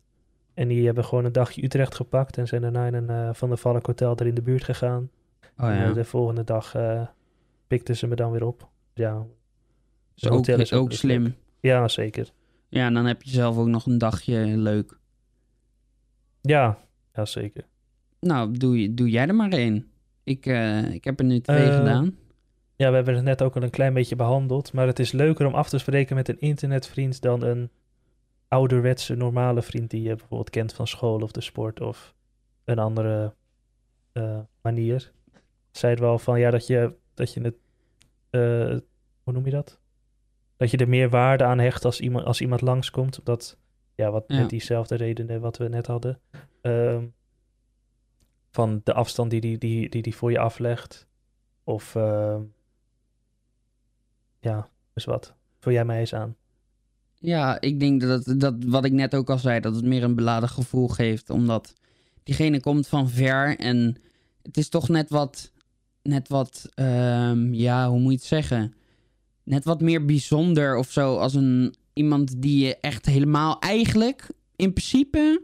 En die hebben gewoon een dagje Utrecht gepakt. En zijn daarna in een Van der Valk hotel er in de buurt gegaan. Oh, ja. En de volgende dag pikten ze me dan weer op. Ja. Dus ook, is ook, slim. Ja, zeker. Ja, en dan heb je zelf ook nog een dagje leuk. Ja, ja zeker. Nou, doe, doe jij er maar één. Ik, uh, ik heb er nu twee uh, gedaan. Ja, we hebben het net ook al een klein beetje behandeld. Maar het is leuker om af te spreken met een internetvriend dan een ouderwetse normale vriend die je bijvoorbeeld kent van school of de sport of een andere uh, manier. Zei het wel van ja, dat je, dat je het. hoe noem je dat? dat je er meer waarde aan hecht als iemand, als iemand langskomt. Dat, ja, wat met diezelfde redenen wat we net hadden. Um, van de afstand die die, die, die, die voor je aflegt. Of uh, ja, dus wat. Vul jij mij eens aan? Ja, ik denk dat, dat wat ik net ook al zei, dat het meer een beladen gevoel geeft. Omdat diegene komt van ver en het is toch net wat, net wat, um, ja, hoe moet je het zeggen? net wat meer bijzonder of zo. Als een, iemand die je echt helemaal eigenlijk, in principe,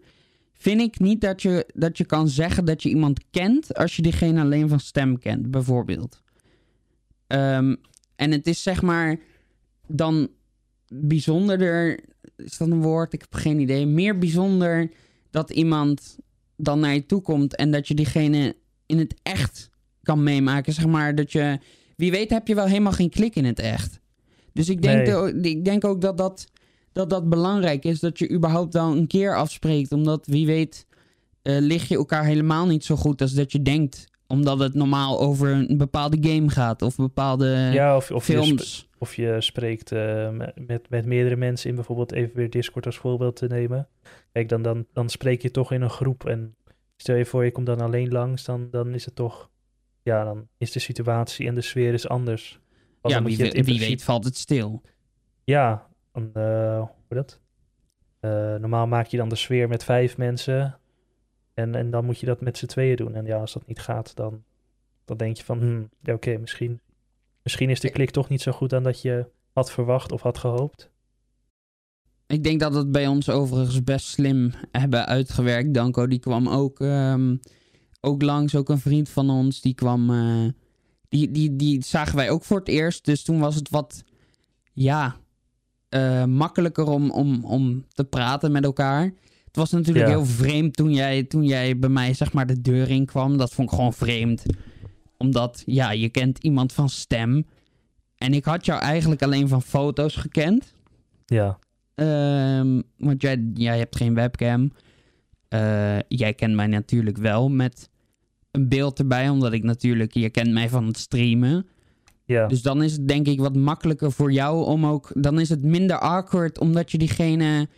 vind ik niet dat je, dat je kan zeggen dat je iemand kent als je diegene alleen van stem kent, bijvoorbeeld. Um, en het is zeg maar dan bijzonderder, is dat een woord? Ik heb geen idee. Meer bijzonder dat iemand dan naar je toe komt en dat je diegene in het echt kan meemaken. Zeg maar dat je wie weet heb je wel helemaal geen klik in het echt. Dus ik denk, de, ik denk ook dat dat, dat dat belangrijk is. Dat je überhaupt wel een keer afspreekt. Omdat wie weet uh, lig je elkaar helemaal niet zo goed als dat je denkt. Omdat het normaal over een bepaalde game gaat. Of bepaalde ja, of, of films. Je of je spreekt uh, met, met meerdere mensen in bijvoorbeeld even weer Discord als voorbeeld te nemen. Kijk, dan, dan, dan spreek je toch in een groep. En stel je voor je komt dan alleen langs. Dan, dan is het toch ja, dan is de situatie en de sfeer is anders. ja, wie, wie principe... weet valt het stil. Ja, dan, uh, hoe dat? Uh, normaal maak je dan de sfeer met vijf mensen. En, en dan moet je dat met z'n tweeën doen. En ja, als dat niet gaat, dan, dan denk je van... Hmm, ja, oké, misschien, misschien is de klik toch niet zo goed aan dat je had verwacht of had gehoopt. Ik denk dat het bij ons overigens best slim hebben uitgewerkt. Danko, die kwam ook... Um ook langs, ook een vriend van ons, die kwam. Uh, die, die, die zagen wij ook voor het eerst. Dus toen was het wat. Ja. Uh, makkelijker om, om, om te praten met elkaar. Het was natuurlijk ja. heel vreemd toen jij, toen jij bij mij zeg maar de deur in kwam. Dat vond ik gewoon vreemd. Omdat, ja, je kent iemand van stem. En ik had jou eigenlijk alleen van foto's gekend. Ja, Ehm, want jij, jij hebt geen webcam. Eh, jij kent mij natuurlijk wel met een beeld erbij, omdat ik natuurlijk, je kent mij van het streamen. ja. Dus dan is het denk ik wat makkelijker voor jou om ook, dan is het minder awkward, omdat je diegene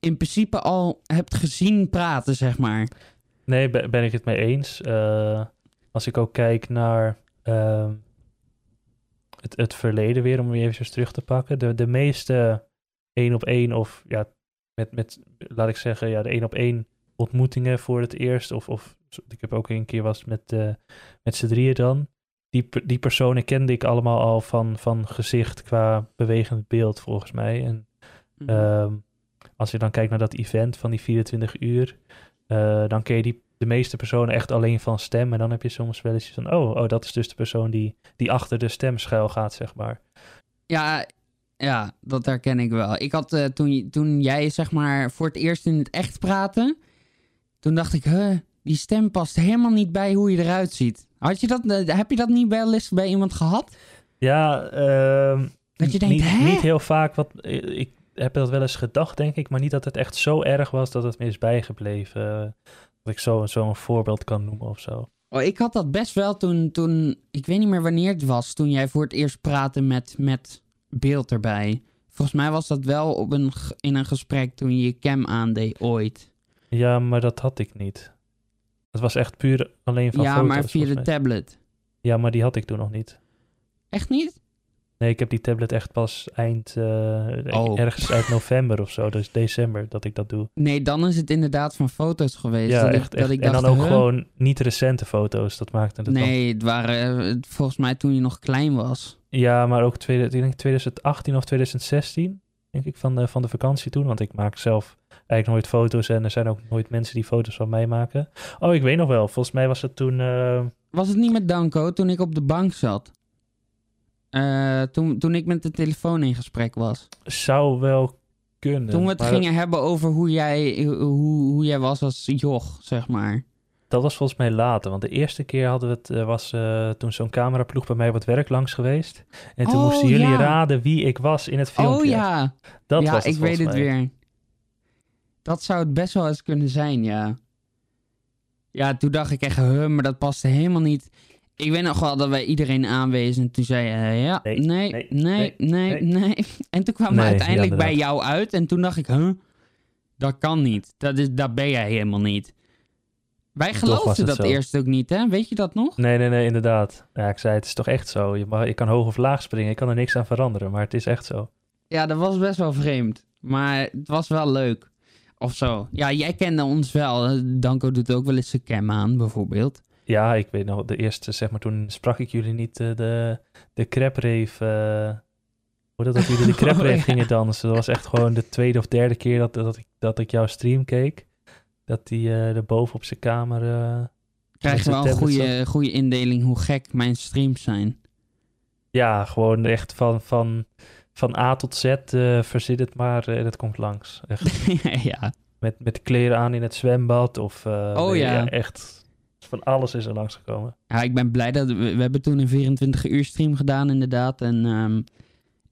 in principe al hebt gezien praten, zeg maar. Nee, ben, ik het mee eens. Eh, als ik ook kijk naar ehm, het, het verleden weer, om weer even terug te pakken. De, de meeste één op één of ja, met, met, laat ik zeggen, ja, de één op één ontmoetingen voor het eerst. Of, of ik heb ook een keer was met, eh, met z'n drieën dan. Die, die personen kende ik allemaal al van, van gezicht qua bewegend beeld, volgens mij. En Mhm. Ehm, als je dan kijkt naar dat event van die 24 uur, eh, dan ken je die, de meeste personen echt alleen van stem. En dan heb je soms wel eens van, oh, oh dat is dus de persoon die, die achter de stem schuil gaat, zeg maar. Ja, ja, dat herken ik wel. Ik had eh, toen, toen jij zeg maar voor het eerst in het echt praatte, toen dacht ik, huh, die stem past helemaal niet bij hoe je eruit ziet. Had je dat, eh, heb je dat niet wel eens bij iemand gehad? Ja, ehm, Dat je denkt, niet, hè? niet heel vaak, wat, ik heb dat wel eens gedacht, denk ik, maar niet dat het echt zo erg was dat het me is bijgebleven. eh, dat ik zo, zo een voorbeeld kan noemen of zo. Oh, ik had dat best wel toen, toen, ik weet niet meer wanneer het was, toen jij voor het eerst praatte met, met beeld erbij. Volgens mij was dat wel op een, in een gesprek toen je je cam aandeed ooit. Ja, maar dat had ik niet. Het was echt puur alleen van ja, foto's. maar via de tablet. Ja, maar die had ik toen nog niet. Echt niet? Nee, ik heb die tablet echt pas eind, eh, Oh. ergens uit november of zo, dus december dat ik dat doe. Nee, dan is het inderdaad van foto's geweest. ja, dat echt. ik, dat echt. ik en dan ook huh? gewoon niet recente foto's, dat maakte het dan. Nee, het waren eh, volgens mij toen je nog klein was. Ja, maar ook tweede, ik denk 2018 of 2016, denk ik, van de, van de vakantie toen. Want ik maak zelf eigenlijk nooit foto's en er zijn ook nooit mensen die foto's van mij maken. Oh, ik weet nog wel, volgens mij was het toen... eh, Was het niet met Danko toen ik op de bank zat? Eh, toen, toen ik met de telefoon in gesprek was. zou wel kunnen. Toen we het gingen hebben over hoe jij, hoe, hoe jij was als joch, zeg maar. Dat was volgens mij later, want de eerste keer hadden we het, eh, was eh, toen zo'n cameraploeg bij mij op het werk langs geweest. En toen Oh, moesten jullie ja. raden wie ik was in het filmpje. Oh ja, dat ja was het ik weet het weer. Dat zou het best wel eens kunnen zijn, ja. Ja, toen dacht ik echt, huh, maar dat paste helemaal niet. Ik weet nog wel dat wij iedereen aanwezen en toen zei je, ja, nee, Nee, nee, nee, nee, nee, nee. *laughs* En toen kwamen Nee, we ja, uiteindelijk bij jou uit en toen dacht ik, huh, dat kan niet. Dat, is, dat ben jij helemaal niet. Wij geloofden dat zo. eerst ook niet, hè? Weet je dat nog? Nee, nee, nee, inderdaad. Ja, ik zei, het is toch echt zo. Je, mag, je kan hoog of laag springen, ik kan er niks aan veranderen, maar het is echt zo. Ja, dat was best wel vreemd. Maar het was wel leuk. Of zo. Ja, jij kende ons wel. Danko doet ook wel eens zijn cam aan, bijvoorbeeld. Ja, ik weet nog, de eerste, zeg maar, toen sprak ik jullie niet eh, de, de crepreef, hoe dat, dat jullie de *laughs* crepreef Oh, ja. gingen dansen. Dat was echt gewoon de tweede of derde keer dat, dat, ik, dat ik jouw stream keek. Dat die eh er boven op zijn kamer... eh, Krijg je wel een goede, goede indeling hoe gek mijn streams zijn. Ja, gewoon echt van, van, van A tot Z, eh verzin het maar en het komt langs. Echt *laughs* ja. met, met kleren aan in het zwembad of... Oh, ja. Echt, van alles is er langsgekomen. ja, ik ben blij dat... We, we hebben toen een 24 uur stream gedaan, inderdaad. En ehm,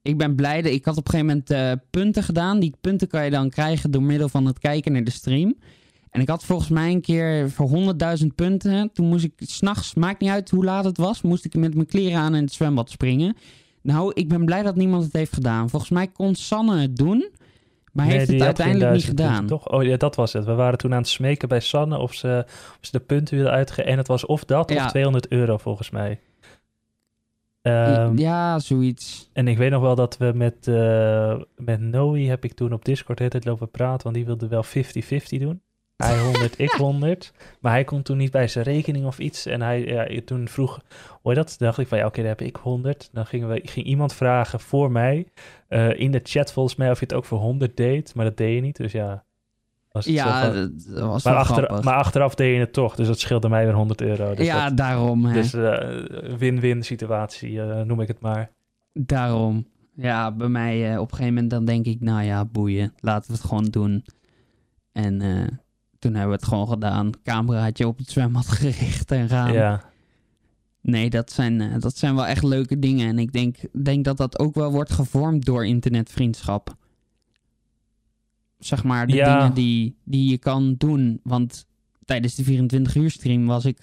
ik ben blij dat... Ik had op een gegeven moment eh, punten gedaan. Die punten kan je dan krijgen door middel van het kijken naar de stream. En ik had volgens mij een keer voor 100.000 punten. Toen moest ik s'nachts, maakt niet uit hoe laat het was, moest ik met mijn kleren aan in het zwembad springen. Nou, ik ben blij dat niemand het heeft gedaan. Volgens mij kon Sanne het doen, maar Nee, heeft het uiteindelijk niet gedaan. Toch? Oh ja, dat was het. We waren toen aan het smeken bij Sanne of ze, of ze de punten wilden uitgeven. En het was of dat Ja. of 200 euro volgens mij. Ehm, ja, zoiets. En ik weet nog wel dat we met, eh met Noe heb ik toen op Discord de hele tijd lopen praten, want die wilde wel 50-50 doen. Hij *laughs* 100, ik 100. Maar hij kon toen niet bij zijn rekening of iets. En hij ja, toen vroeg, hoor je dat? Dacht ik van ja, oké, dan heb ik 100. Dan gingen we, ging iemand vragen voor mij eh, in de chat volgens mij of je het ook voor 100 deed. Maar dat deed je niet, dus ja. Was het Ja, van- dat, was maar, wel achter, grappig. maar achteraf deed je het toch, dus dat scheelde mij weer 100 euro. Dus ja, dat- daarom. Hè. dus eh, win-win situatie, eh, noem ik het maar. Daarom. Ja, bij mij op een gegeven moment dan denk ik, nou ja, boeien. Laten we het gewoon doen. En eh, toen hebben we het gewoon gedaan. Cameraatje op het zwembad *laughs* gericht en gaan. Ja, Nee, dat zijn, eh, dat zijn wel echt leuke dingen. En ik denk, denk dat dat ook wel wordt gevormd door internetvriendschap. zeg maar, de Ja. dingen die, die je kan doen. Want tijdens de 24 uur stream was ik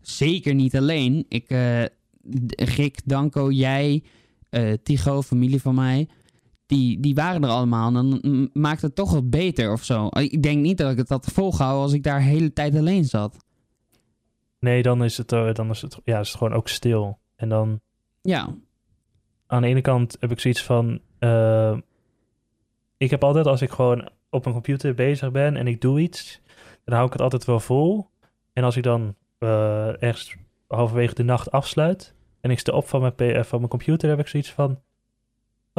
zeker niet alleen. Ik, D- Rick, Danko, jij, eh Tigo, familie van mij, die, die waren er allemaal. En dan maakt het toch wat beter of zo. Ik denk niet dat ik het had volgehouden als ik daar de hele tijd alleen zat. Nee, dan is het, eh, dan is het, ja, is het gewoon ook stil. En dan Ja, aan de ene kant heb ik zoiets van. eh, ik heb altijd als ik gewoon op mijn computer bezig ben en ik doe iets, dan hou ik het altijd wel vol. En als ik dan eh, ergens halverwege de nacht afsluit en ik sta op van mijn, van mijn computer, heb ik zoiets van.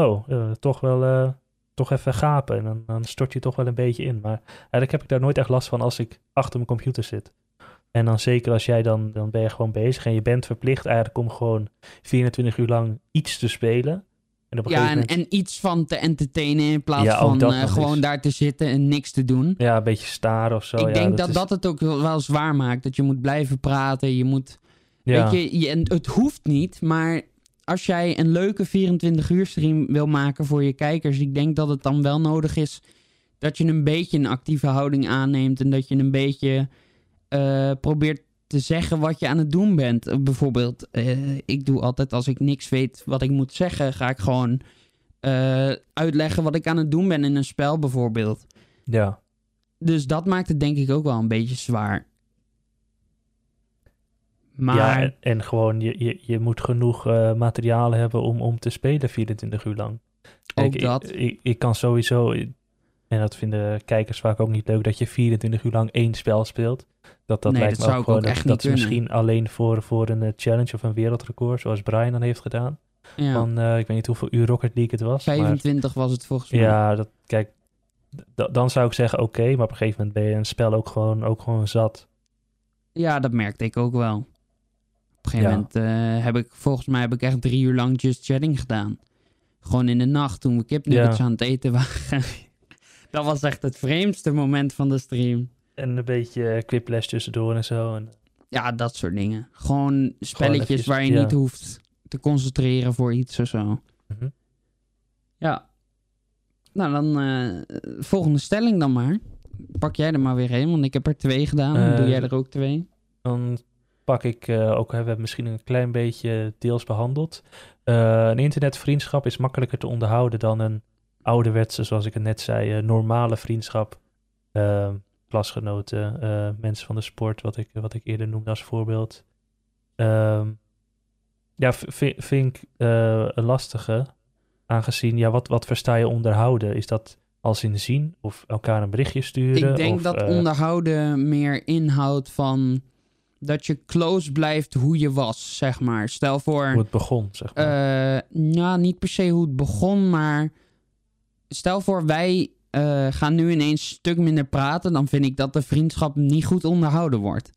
Oh, eh, toch wel. eh, toch even gapen. En dan, dan stort je toch wel een beetje in. Maar eigenlijk heb ik daar nooit echt last van als ik achter mijn computer zit. En dan zeker als jij dan, dan ben je gewoon bezig en je bent verplicht eigenlijk om gewoon 24 uur lang iets te spelen. En op ja en, moment, en iets van te entertainen in plaats Ja, van eh, gewoon daar te zitten en niks te doen. ja, een beetje staren of zo. ik ja, denk dat is- dat het ook wel, zwaar maakt. Dat je moet blijven praten. Je moet. ja, Weet je, je, het hoeft niet, maar als jij een leuke 24 uur stream wil maken voor je kijkers, ik denk dat het dan wel nodig is dat je een beetje een actieve houding aanneemt en dat je een beetje eh, probeert te zeggen wat je aan het doen bent. Bijvoorbeeld, eh, ik doe altijd als ik niks weet wat ik moet zeggen, ga ik gewoon eh, uitleggen wat ik aan het doen ben in een spel bijvoorbeeld. ja. Dus dat maakt het denk ik ook wel een beetje zwaar. Maar ja en, en gewoon, je, je, je moet genoeg eh materialen hebben om, om te spelen 24 uur lang. ook ik, dat. Ik, ik, ik kan sowieso, en dat vinden kijkers vaak ook niet leuk, dat je 24 uur lang één spel speelt. Dat, dat Nee, lijkt dat me ook gewoon, ook dat, echt dat niet is misschien alleen voor, voor een eh, challenge of een wereldrecord, zoals Brian dan heeft gedaan. ja. Van, eh, ik weet niet hoeveel uur Rocket League het was. maar 25 was het volgens mij. Ja, dat, kijk, dan zou ik zeggen oké, maar op een gegeven moment ben je een spel ook gewoon, ook gewoon zat. Ja, dat merkte ik ook wel. Op een gegeven Ja. moment eh, heb ik, volgens mij heb ik echt drie uur lang Just Chatting gedaan. Gewoon in de nacht toen we kipnuggets Ja. aan het eten waren. *laughs* dat was echt het vreemdste moment van de stream. En een beetje quiplash tussendoor en zo. En, Ja, dat soort dingen. Gewoon spelletjes waar je ja. niet hoeft te concentreren voor iets of zo. Mhm. Ja. Nou, dan eh, volgende stelling dan maar. Pak jij er maar weer een, want ik heb er twee gedaan. Eh, doe jij er ook twee. Dan pak ik eh, ook, we hebben misschien een klein beetje deels behandeld. Eh, een internetvriendschap is makkelijker te onderhouden dan een ouderwetse, zoals ik het net zei, eh, normale vriendschap. Eh, klasgenoten, mensen van de sport, wat ik, wat ik eerder noemde als voorbeeld. Ehm, ja, vind ik een lastige. Aangezien, ja, wat, wat versta je onderhouden? Is dat als in zien of elkaar een berichtje sturen? Ik denk of, dat onderhouden meer inhoudt van dat je close blijft hoe je was, zeg maar. Stel voor, hoe het begon, zeg maar. eh ja, niet per se hoe het begon, maar stel voor wij eh, gaan nu ineens een stuk minder praten, dan vind ik dat de vriendschap niet goed onderhouden wordt.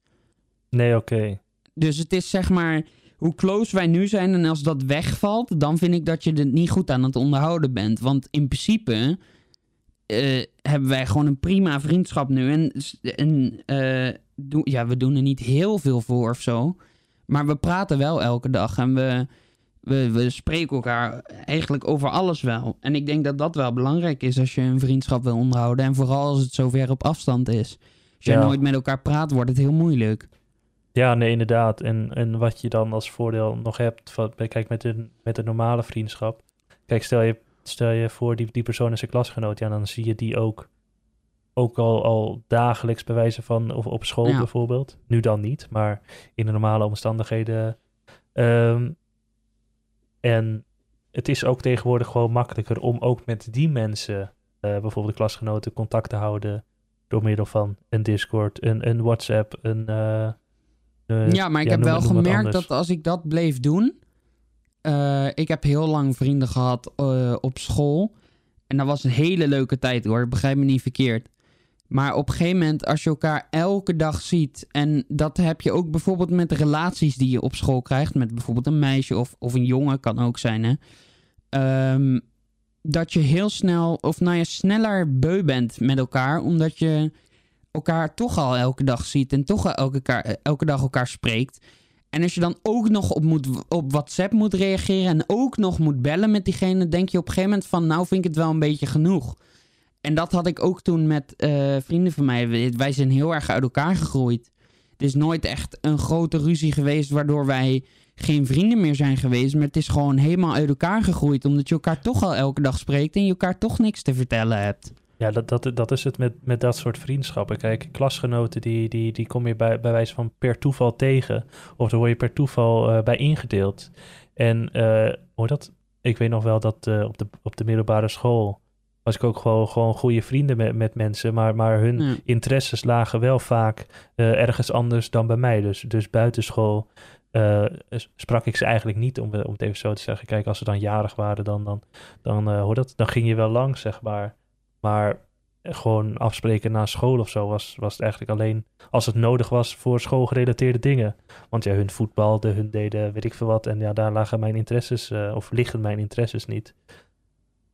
nee, oké. Dus het is zeg maar hoe close wij nu zijn en als dat wegvalt, dan vind ik dat je het niet goed aan het onderhouden bent. Want in principe eh, hebben wij gewoon een prima vriendschap nu. En, en eh, ja, we doen er niet heel veel voor of zo. Maar we praten wel elke dag en we, we, we spreken elkaar eigenlijk over alles wel. En ik denk dat dat wel belangrijk is als je een vriendschap wil onderhouden. En vooral als het zover op afstand is. Als je Ja. nooit met elkaar praat, wordt het heel moeilijk. Ja, nee, inderdaad. En, en wat je dan als voordeel nog hebt, van, kijk, met een, met een normale vriendschap. Kijk, stel je, stel je voor, die, die persoon is een klasgenoot. Ja, dan zie je die ook, ook al, al dagelijks bij wijze van, of op school Ja. bijvoorbeeld. Nu dan niet, maar in de normale omstandigheden. Ehm, en het is ook tegenwoordig gewoon makkelijker om ook met die mensen, eh, bijvoorbeeld de klasgenoten, contact te houden. Door middel van een Discord, een, een WhatsApp, een... eh, eh, Ja, maar ik heb wel gemerkt dat als ik dat bleef doen. Eh, ik heb heel lang vrienden gehad eh, op school. En dat was een hele leuke tijd hoor, begrijp me niet verkeerd. Maar op een gegeven moment, als je elkaar elke dag ziet. En dat heb je ook bijvoorbeeld met de relaties die je op school krijgt. Met bijvoorbeeld een meisje of, of een jongen, kan ook zijn hè. Ehm, dat je heel snel, of nou ja, sneller beu bent met elkaar. Omdat je elkaar toch al elke dag ziet en toch al elke, elke dag elkaar spreekt. En als je dan ook nog op, moet, op WhatsApp moet reageren en ook nog moet bellen met diegene, denk je op een gegeven moment van, nou vind ik het wel een beetje genoeg. en dat had ik ook toen met eh, vrienden van mij. Wij- zijn heel erg uit elkaar gegroeid. Het is nooit echt een grote ruzie geweest waardoor wij geen vrienden meer zijn geweest. Maar het is gewoon helemaal uit elkaar gegroeid. Omdat je elkaar toch al elke dag spreekt en je elkaar toch niks te vertellen hebt. Ja, dat, dat, dat is het met, met dat soort vriendschappen. Kijk, klasgenoten, die, die, die kom je bij, bij wijze van per toeval tegen. Of daar word je per toeval eh, bij ingedeeld. En eh, hoe dat? Ik weet nog wel dat eh, op, de, op de middelbare school was ik ook gewoon, gewoon goede vrienden met, met mensen. Maar, maar hun Ja. interesses lagen wel vaak ergens anders dan bij mij. Dus, dus buitenschool s- sprak ik ze eigenlijk niet, om, om het even zo te zeggen. Kijk, als ze dan jarig waren, dan, dan, dan, eh, hoe dat, dan ging je wel lang, zeg maar. Maar gewoon afspreken na school of zo was, was het eigenlijk alleen als het nodig was voor schoolgerelateerde dingen. Want ja, hun voetbalden, hun deden weet ik veel wat. En ja, daar lagen mijn interesses, eh, of liggen mijn interesses niet.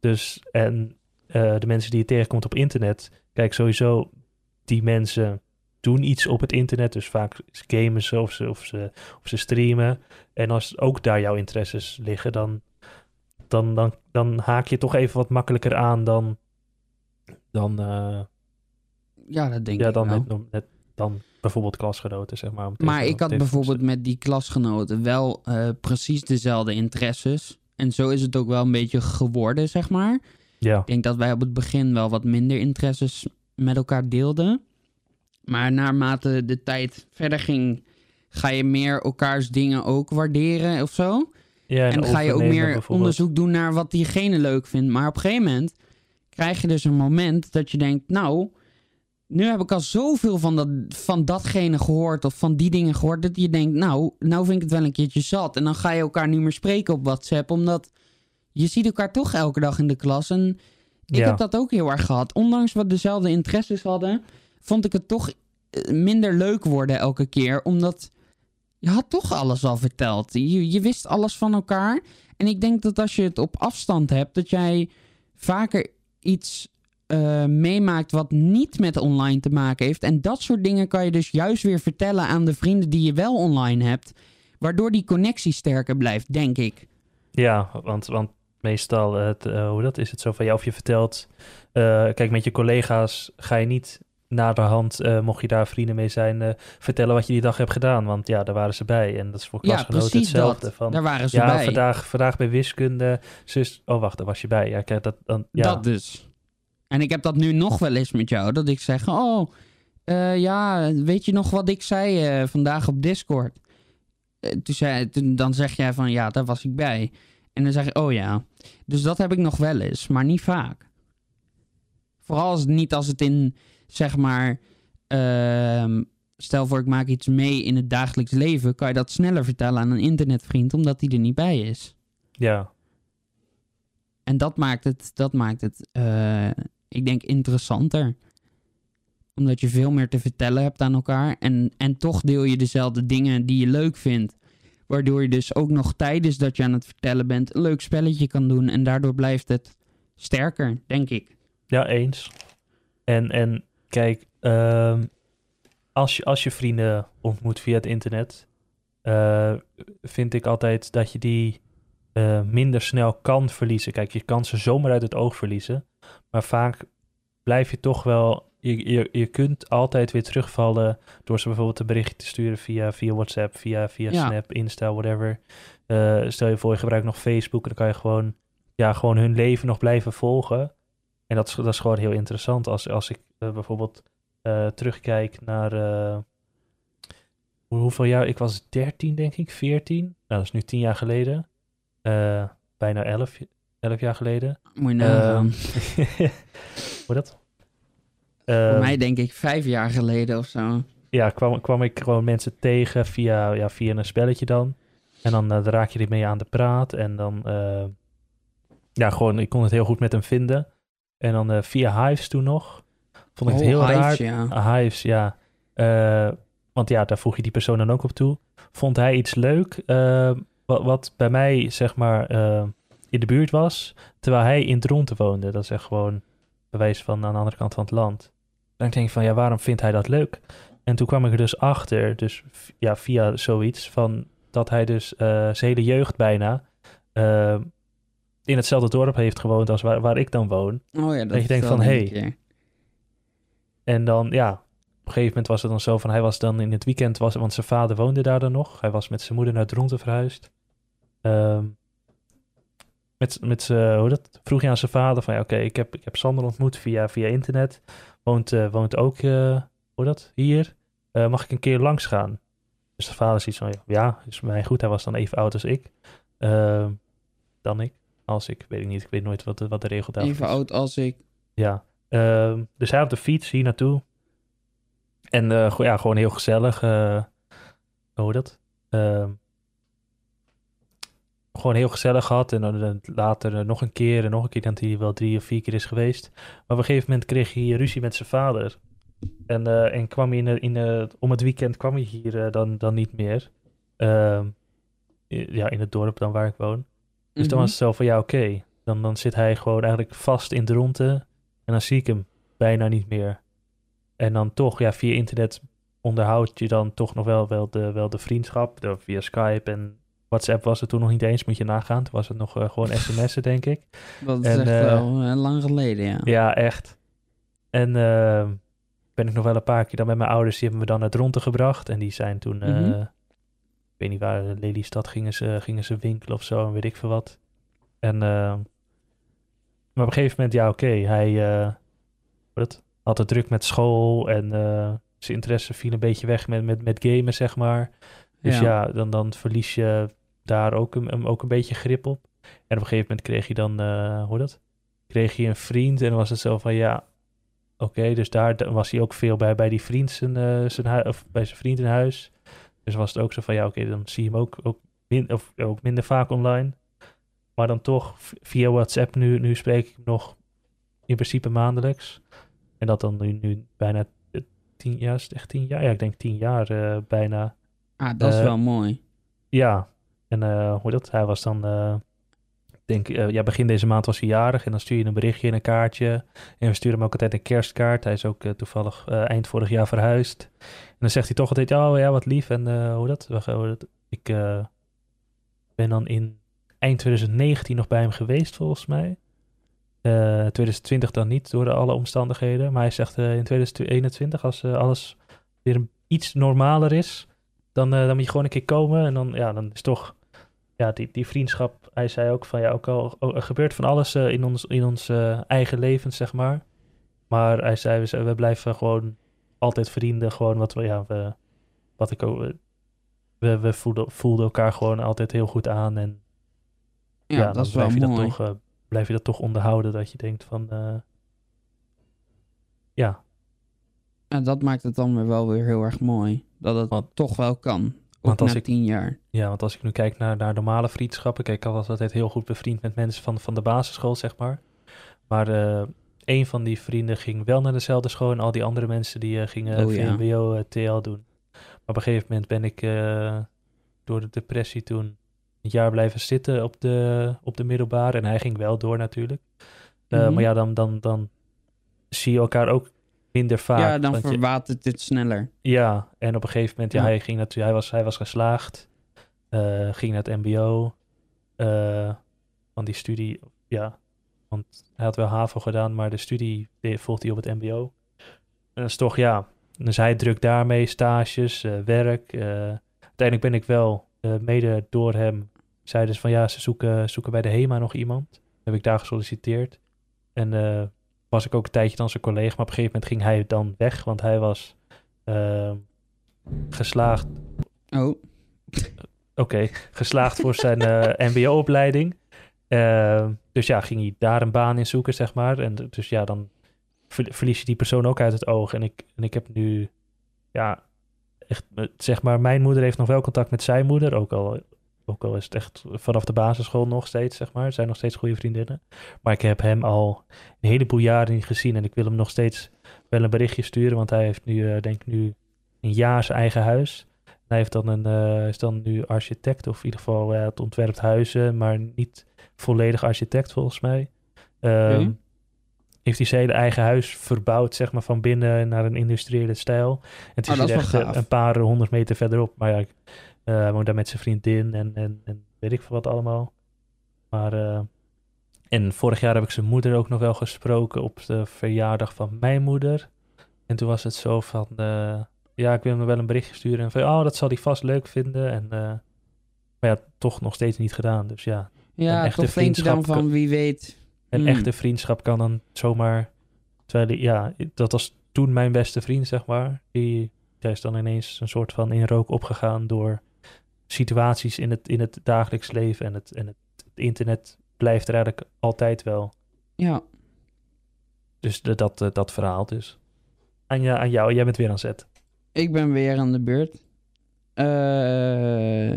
Dus, en eh, de mensen die je tegenkomt op internet, kijk sowieso, die mensen doen iets op het internet. Dus vaak gamen ze of ze, of ze, of ze streamen. En als ook daar jouw interesses liggen, dan, dan, dan, dan haak je toch even wat makkelijker aan dan, dan, eh, Ja, dat denk ja, ik dan, wel. met, met- dan bijvoorbeeld klasgenoten, zeg maar. Maar ik had bijvoorbeeld met die klasgenoten wel eh, precies dezelfde interesses. En zo is het ook wel een beetje geworden, zeg maar. Ja, Ik denk dat wij op het begin wel wat minder interesses met elkaar deelden. Maar naarmate de tijd verder ging, ga je meer elkaars dingen ook waarderen of zo. ja En, dan ga je ook meer onderzoek doen naar wat diegene leuk vindt. Maar op een gegeven moment krijg je dus een moment dat je denkt, nou, nu heb ik al zoveel van, dat, van datgene gehoord of van die dingen gehoord, dat je denkt, nou, nou vind ik het wel een keertje zat. En dan ga je elkaar niet meer spreken op WhatsApp, omdat je ziet elkaar toch elke dag in de klas. En ik Ja. heb dat ook heel erg gehad. Ondanks we dezelfde interesses hadden, vond ik het toch eh, minder leuk worden elke keer, omdat je had toch alles al verteld. Je, je wist alles van elkaar. En ik denk dat als je het op afstand hebt, dat jij vaker iets eh, meemaakt wat niet met online te maken heeft. En dat soort dingen kan je dus juist weer vertellen aan de vrienden die je wel online hebt. Waardoor die connectie sterker blijft, denk ik. Ja, want, want meestal, het, eh, hoe dat is het zo van, ja, of je vertelt, eh, kijk, met je collega's ga je niet naderhand, eh mocht je daar vrienden mee zijn, eh, vertellen wat je die dag hebt gedaan. Want ja, daar waren ze bij. En dat is voor klasgenoten hetzelfde. dat. Van, Daar waren ze ja, bij. vandaag, vandaag bij wiskunde, zus, oh wacht, daar was je bij. Ja, kijk, dat, dan, ja. Dat dus. En ik heb dat nu nog wel eens met jou. Dat ik zeg, oh, eh, ja, weet je nog wat ik zei vandaag op Discord? Toen zei, toen, dan zeg jij van, ja, daar was ik bij. En dan zeg je, oh ja. Dus dat heb ik nog wel eens, maar niet vaak. Vooral als niet als het in, zeg maar, ehm, stel voor ik maak iets mee in het dagelijks leven, kan je dat sneller vertellen aan een internetvriend, omdat die er niet bij is. ja, En dat maakt het, dat maakt het eh, ik denk, interessanter. Omdat je veel meer te vertellen hebt aan elkaar. En, en toch deel je dezelfde dingen die je leuk vindt. Waardoor je dus ook nog tijdens dat je aan het vertellen bent... een leuk spelletje kan doen. En daardoor blijft het sterker, denk ik. Ja, eens. En, en kijk, ehm, als, je, als je vrienden ontmoet via het internet, eh, vind ik altijd dat je die eh, minder snel kan verliezen. Kijk, je kan ze zomaar uit het oog verliezen, maar vaak blijf je toch wel. Je, je, je kunt altijd weer terugvallen door ze bijvoorbeeld een berichtje te sturen via, via WhatsApp, via, via Ja. Snap, Insta, whatever. Eh, stel je voor, je gebruikt nog Facebook en dan kan je gewoon, ja, gewoon hun leven nog blijven volgen. En dat is, dat is gewoon heel interessant. Als, als ik eh, bijvoorbeeld eh, terugkijk naar. eh, hoe- hoeveel jaar? Ik was 13, denk ik, 14. Nou, dat is nu 10 jaar geleden. Bijna 11, 11 jaar geleden. Moet je. Ehm, *laughs* hoe dat? Voor Ehm, mij denk ik vijf jaar geleden of zo. ja, kwam, kwam ik gewoon mensen tegen via, ja, via een spelletje dan. En dan raak je ermee aan de praat. En dan, ja, gewoon, ik kon het heel goed met hem vinden. En dan eh, via Hives toen nog. Vond ik het Oh, heel Hives, raar. ja. Ah, Hives, ja. Eh, want ja, daar voeg je die persoon dan ook op toe. Vond hij iets leuk, eh, wat, wat bij mij, zeg maar, in de buurt was, terwijl hij in Dronten woonde. Dat is echt gewoon bewijs van aan de andere kant van het land. Dan denk ik van, ja, waarom vindt hij dat leuk? En toen kwam ik er dus achter, dus ja, via zoiets, van dat hij dus zijn hele jeugd bijna, in hetzelfde dorp heeft gewoond als waar, waar ik dan woon. Oh ja, dat, Dat je denkt van, je hey. En dan, ja, op een gegeven moment was het dan zo van... Hij was dan in het weekend, was, want zijn vader woonde daar dan nog. Hij was met zijn moeder naar Dronten verhuisd. Ehm, met, met z'n- hoe dat, vroeg hij aan zijn vader van... Ja, oké, ik, heb, ik heb Sander ontmoet via, via internet. Woont, eh, woont ook, eh, hoe dat, hier. Eh, mag ik een keer langs gaan? Dus de vader ziet van, ja, is mij goed. Hij was dan even oud als ik. Ehm, dan ik. Als ik, weet ik niet. Ik weet nooit wat de, wat de regel daarvoor Even is. oud als ik. Ja. Ehm, dus hij op de fiets hier naartoe. En eh, ja, gewoon heel gezellig. eh hoe heet dat? Ehm, gewoon heel gezellig gehad. En dan later eh, nog een keer en nog een keer. Dat hij wel drie of vier keer is geweest. Maar op een gegeven moment kreeg hij ruzie met zijn vader. En, en kwam hij in, in, de- om het weekend kwam hij hier dan, dan niet meer. Ehm, ja, in het dorp dan waar ik woon. Dus dan Mhm. was het zo van, ja, oké. Dan, dan zit hij gewoon eigenlijk vast in de ronde. En dan zie ik hem bijna niet meer. En dan toch, ja, via internet onderhoud je dan toch nog wel, wel, de, wel de vriendschap. Door via Skype en WhatsApp was het toen nog niet eens, moet je nagaan. Toen was het nog eh, gewoon *laughs* sms'en, denk ik. Dat is En, echt eh, wel eh, lang geleden, ja. Ja, echt. En ben ik nog wel een paar keer dan met mijn ouders, die hebben me dan naar Dronten gebracht. En die zijn toen, Mhm. Ik weet niet waar, Lelystad gingen ze, gingen ze winkelen of zo, en weet ik veel wat. En, eh, maar op een gegeven moment, ja, oké, hij eh, wat, had het druk met school en eh, zijn interesse viel een beetje weg met, met, met gamen, zeg maar. Dus ja, dan, dan verlies je daar ook een, ook een beetje grip op. En op een gegeven moment kreeg je dan, eh hoe dat? Kreeg je een vriend en dan was het zo van, ja, oké, dus daar was hij ook veel bij, bij die vriend zijn, zijn of bij zijn vriend in huis. Dus was het ook zo van, ja, oké, dan zie je hem ook, ook, min, of, ook minder vaak online. Maar dan toch via WhatsApp, nu, nu spreek ik hem nog in principe maandelijks. En dat dan nu, nu bijna eh, tien jaar, is het echt tien jaar? Ja, ik denk tien jaar eh, bijna. Ah, dat is eh, wel mooi. Ja, en eh, hoe dat? Hij was dan, denk, eh, ja, begin deze maand was hij jarig en dan stuur je een berichtje en een kaartje. En we sturen hem ook altijd een kerstkaart. Hij is ook eh, toevallig eh, eind vorig jaar verhuisd. En dan zegt hij toch altijd, oh ja, wat lief. En hoe dat? Ik ben dan in eind 2019 nog bij hem geweest, volgens mij. Eh 2020 dan niet, door alle omstandigheden. Maar hij zegt in 2021, als alles weer iets normaler is, dan, dan moet je gewoon een keer komen. En dan, ja, dan is toch ja, die, die vriendschap. Hij zei ook van ja, ook al oh, er gebeurt van alles eh, in ons, in ons eh, eigen leven, zeg maar. Maar hij zei, we, we blijven gewoon altijd vrienden. Gewoon wat we, ja, we, wat ik ook. We, we voelden, voelden elkaar gewoon altijd heel goed aan. En Ja, ja, dat dan is wel blijf je mooi. dat toch, eh, blijf je dat toch onderhouden. Dat je denkt van ja, En dat maakt het dan weer wel weer heel erg mooi. Dat het toch wel kan. Want als na ik- tien jaar. Ja, want als ik nu kijk naar, naar normale vriendschappen, kijk, ik was altijd heel goed bevriend met mensen van, van de basisschool, zeg maar. Maar eh een van die vrienden ging wel naar dezelfde school en al die andere mensen die eh, gingen Oh. VMBO, eh, TL doen. Maar op een gegeven moment ben ik door de depressie toen een jaar blijven zitten op de, op de middelbare en hij ging wel door natuurlijk. Mhm. Maar ja, dan, dan, dan zie je elkaar ook minder vaak. ja, dan want je- verwatert het sneller. ja, en op een gegeven moment, ja, Ja. hij ging natuurlijk, hij was, hij was geslaagd, eh, ging naar het MBO, eh van die studie, ja, want hij had wel HAVO gedaan, maar de studie de- volgde hij op het MBO. En dat is toch, ja, dus hij drukt daarmee, stages, eh, werk. uiteindelijk ben ik wel, mede door hem, zeiden ze van ja, ze zoeken, zoeken bij de HEMA nog iemand. Heb ik daar gesolliciteerd. En eh, was ik ook een tijdje dan zijn collega, maar op een gegeven moment ging hij dan weg, want hij was eh, geslaagd, Oh, *laughs* oké, geslaagd voor zijn eh, MBO-opleiding. Eh, dus ja, ging hij daar een baan in zoeken, zeg maar. En dus ja, dan ver- verlies je die persoon ook uit het oog. En ik, en ik heb nu, ja, echt, eh, zeg maar, mijn moeder heeft nog wel contact met zijn moeder, ook al, ook al is het echt vanaf de basisschool nog steeds, zeg maar. Zijn nog steeds goede vriendinnen. Maar ik heb hem al een heleboel jaren niet gezien en ik wil hem nog steeds wel een berichtje sturen, want hij heeft nu, eh, denk ik nu, een jaar zijn eigen huis. Hij heeft dan een, eh, is dan nu architect, of in ieder geval eh, het ontwerpt huizen, maar niet volledig architect volgens mij. Ehm. Heeft hij zijn hele eigen huis verbouwd, zeg maar, van binnen naar een industriële stijl. En het is, Oh, is echt een paar honderd meter verderop. Maar ja, ik, eh, hij woont daar met zijn vriendin en, en, en weet ik veel wat allemaal. Maar eh, En vorig jaar heb ik zijn moeder ook nog wel gesproken op de verjaardag van mijn moeder. En toen was het zo van, eh, ja, ik wil me wel een berichtje sturen. En van, oh, dat zal hij vast leuk vinden. En, maar ja, toch nog steeds niet gedaan. Dus ja, Ja, echte toch je dan vriendschap van wie weet. een Hmm. echte vriendschap kan dan zomaar... Terwijl, ja, dat was toen mijn beste vriend, zeg maar. Die, die is dan ineens een soort van in rook opgegaan door situaties in het, in het dagelijks leven. En het, en het, het internet blijft er eigenlijk altijd wel. Ja, Dus de- dat, eh, dat verhaal dus. Aan, ja, aan jou, jij bent weer aan zet. ik ben weer aan de beurt. Ehm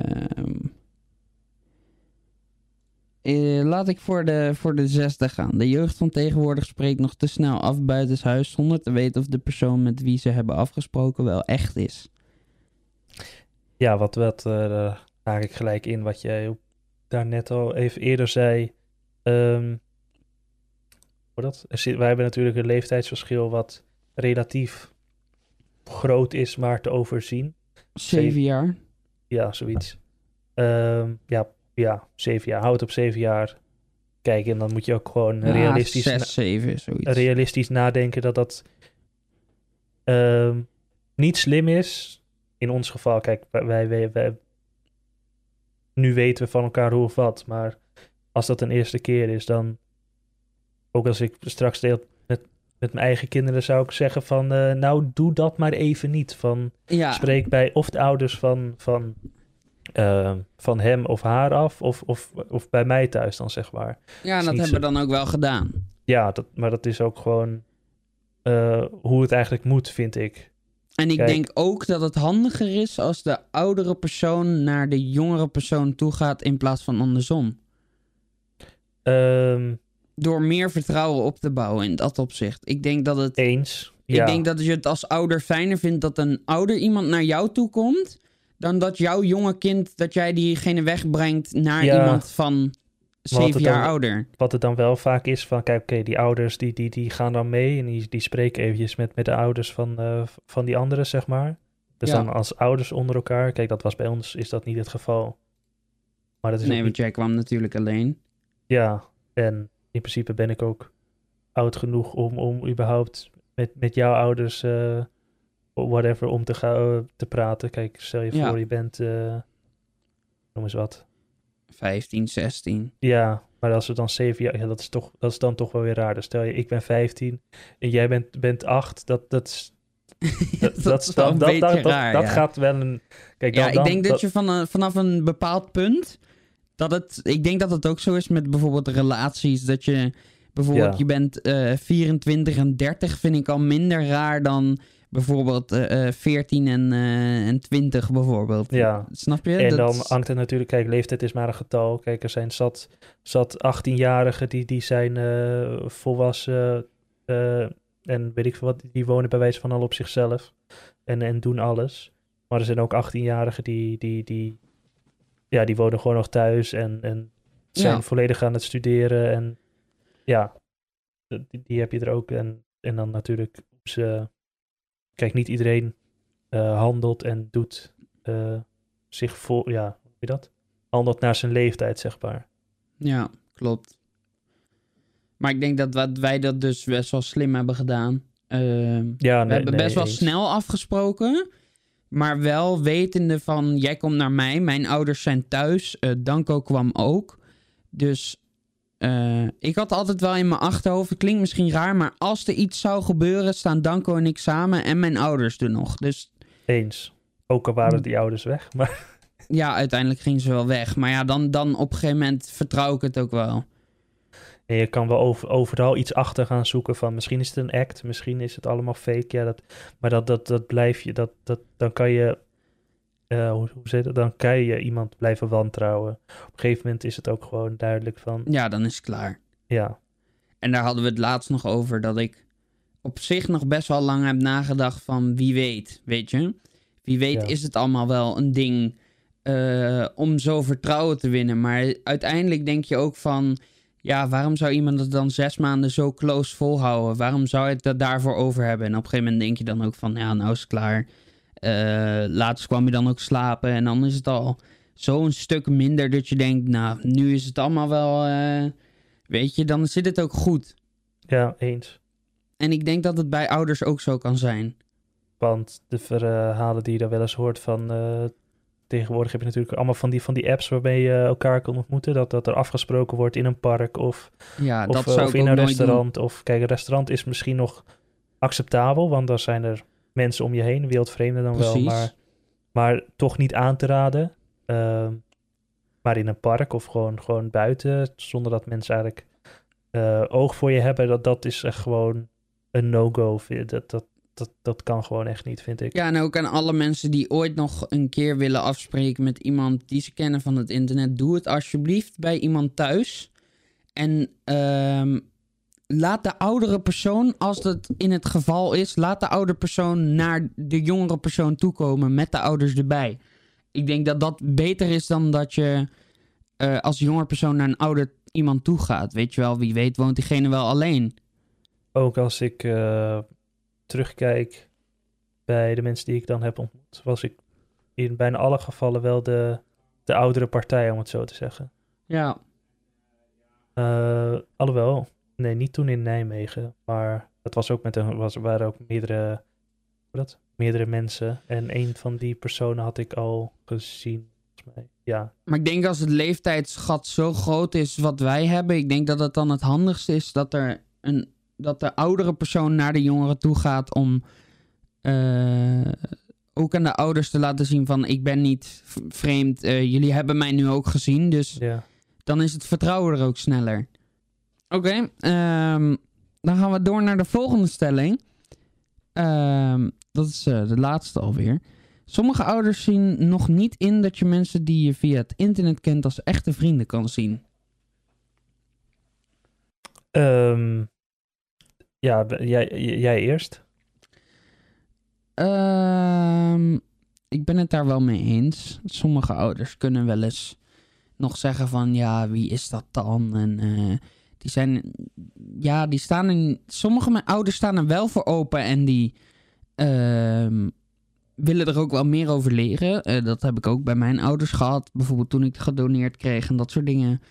eh, laat ik voor de, voor de zesde gaan. De jeugd van tegenwoordig spreekt nog te snel af buitenshuis zonder te weten of de persoon met wie ze hebben afgesproken wel echt is. Ja, wat, wat eh, daar haak ik gelijk in wat jij op- daar net al even eerder zei. Hoe dat? Zit, wij hebben natuurlijk een leeftijdsverschil wat relatief groot is, maar te overzien. Zeven jaar. Ja, zoiets. Ehm, ja, ja, zeven jaar. Houd op zeven jaar. Kijk, en dan moet je ook gewoon Ja, realistisch, zes, zeven, zoiets. realistisch nadenken dat dat ehm, niet slim is. In ons geval, kijk, wij, wij, nu weten we van elkaar hoe of wat, maar als dat een eerste keer is, dan ook als ik straks deel met, met mijn eigen kinderen, zou ik zeggen van, eh, nou, doe dat maar even niet. Van, ja, spreek bij of de ouders van, van, ehm, van hem of haar af, of, of, of bij mij thuis dan, zeg maar. ja dat hebben we dan ook wel gedaan. Ja, dat, maar dat is ook gewoon eh, hoe het eigenlijk moet, vind ik. En ik Kijk. denk ook dat het handiger is als de oudere persoon naar de jongere persoon toe gaat in plaats van andersom. Ehm, Door meer vertrouwen op te bouwen in dat opzicht. Ik denk dat het. eens. Ja, Ik denk dat je het als ouder fijner vindt dat een ouder iemand naar jou toe komt. Dan dat jouw jonge kind, dat jij diegene wegbrengt naar Ja. iemand van zeven jaar dan- ouder. wat het dan wel vaak is van, kijk, oké, die ouders die, die, die gaan dan mee en die, die spreken eventjes met, met de ouders van, eh, van die anderen, zeg maar. Dus Ja. dan als ouders onder elkaar, kijk, dat was bij ons, is dat niet het geval. Maar dat is Nee, want jij kwam natuurlijk alleen. Ja, en in principe ben ik ook oud genoeg om, om überhaupt met, met jouw ouders, eh, whatever, om te gaan te praten. Kijk, stel je Ja. voor, je bent, eh, noem eens wat. 15, 16. Ja, maar als we dan zeven jaar, ja, dat is, toch, dat is dan toch wel weer raar. Dus stel je, ik ben 15 en jij bent, bent 8, dat, dat is... *laughs* Dat, dat, is dat, raar. dat ja. gaat wel een... Kijk, Ja, dan, ik dan- denk dat, je van een, vanaf een bepaald punt. Dat het, ik denk dat het ook zo is met bijvoorbeeld relaties. Dat je bijvoorbeeld, Ja. je bent eh 24 en 30, vind ik al minder raar dan bijvoorbeeld eh eh, 14 en, eh, en 20 bijvoorbeeld. Ja. Snap je? En Dat dan hangt het natuurlijk, kijk, leeftijd is maar een getal. Kijk, er zijn zat, zat 18-jarigen die, die zijn eh, volwassen eh, en weet ik veel wat, die wonen bij wijze van al op zichzelf en, en doen alles. Maar er zijn ook 18-jarigen die, die, die, ja, die wonen gewoon nog thuis en, en zijn Ja. volledig aan het studeren. En ja, die, die heb je er ook. En, en dan natuurlijk, ze, kijk, niet iedereen eh, handelt en doet eh, zich vol, ja, hoe je dat? Handelt naar zijn leeftijd, zeg maar. Ja, klopt. Maar ik denk dat wat wij dat dus best wel slim hebben gedaan. Ehm, Ja, we hebben best wel snel afgesproken. Maar wel wetende van, jij komt naar mij, mijn ouders zijn thuis. eh, Danko kwam ook. Dus eh, ik had altijd wel in mijn achterhoofd, het klinkt misschien raar, maar als er iets zou gebeuren, staan Danko en ik samen en mijn ouders er nog. Dus Eens. Ook al waren die ouders weg. Maar *laughs* ja, uiteindelijk gingen ze wel weg. Maar ja, dan, dan op een gegeven moment vertrouw ik het ook wel. en je kan wel over, overal iets achter gaan zoeken van misschien is het een act, misschien is het allemaal fake. Ja, dat, maar dat, dat, dat blijf je, dat, dat, dan kan je, eh, hoe, hoe zit het? Dan kan je iemand blijven wantrouwen. Op een gegeven moment is het ook gewoon duidelijk van, Ja, dan is het klaar. ja, En daar hadden we het laatst nog over dat ik op zich nog best wel lang heb nagedacht van wie weet, weet je? Wie weet Ja. is het allemaal wel een ding eh, om zo vertrouwen te winnen. Maar uiteindelijk denk je ook van, ja, waarom zou iemand het dan zes maanden zo close volhouden? Waarom zou je het dat daarvoor over hebben? En op een gegeven moment denk je dan ook van, ja, nou is het klaar. Eh laatst kwam je dan ook slapen en dan is het al zo'n stuk minder dat je denkt, nou, nu is het allemaal wel... eh, weet je, dan zit het ook goed. Ja, eens. En ik denk dat het bij ouders ook zo kan zijn. Want de verhalen die je dan wel eens hoort van... eh, tegenwoordig heb je natuurlijk allemaal van die, van die apps waarmee je elkaar kan ontmoeten. Dat, dat er afgesproken wordt in een park of, Ja, of, dat zou of in een restaurant. Of kijk, een restaurant is misschien nog acceptabel, want dan zijn er mensen om je heen, wereldvreemden dan Precies. wel, maar, maar toch niet aan te raden. Ehm, maar in een park of gewoon, gewoon buiten, zonder dat mensen eigenlijk eh, oog voor je hebben, dat, dat is echt gewoon een no-go. Dat, dat, dat, dat kan gewoon echt niet, vind ik. Ja, en ook aan alle mensen die ooit nog een keer willen afspreken met iemand die ze kennen van het internet. Doe het alsjeblieft bij iemand thuis. En ehm, laat de oudere persoon, als dat in het geval is, laat de oude persoon naar de jongere persoon toekomen met de ouders erbij. Ik denk dat dat beter is dan dat je eh, als jongere persoon naar een ouder iemand toe gaat. Weet je wel, wie weet woont diegene wel alleen. Ook als ik eh, terugkijk bij de mensen die ik dan heb ontmoet, was ik in bijna alle gevallen wel de, de oudere partij, om het zo te zeggen. Ja, Eh, alhoewel, nee, niet toen in Nijmegen, maar dat was ook met een, was, waren ook meerdere, dat? meerdere mensen. En een van die personen had ik al gezien, volgens mij. Ja, Maar ik denk als het leeftijdsgat zo groot is wat wij hebben, ik denk dat het dan het handigste is dat er een dat de oudere persoon naar de jongere toe gaat om eh, ook aan de ouders te laten zien van ik ben niet vreemd, eh, jullie hebben mij nu ook gezien, dus ja. dan is het vertrouwen er ook sneller. Oké, ehm, dan gaan we door naar de volgende stelling. Ehm, dat is eh, de laatste alweer. Sommige ouders zien nog niet in dat je mensen die je via het internet kent als echte vrienden kan zien. Ehm, ja, jij, jij eerst. Ik ben het daar wel mee eens. Sommige ouders kunnen wel eens nog zeggen van ja, wie is dat dan? En eh, die zijn, ja, die staan in. Sommige mijn ouders staan er wel voor open en die ehm, willen er ook wel meer over leren. Eh, dat heb ik ook bij mijn ouders gehad. Bijvoorbeeld toen ik gedoneerd kreeg en dat soort dingen.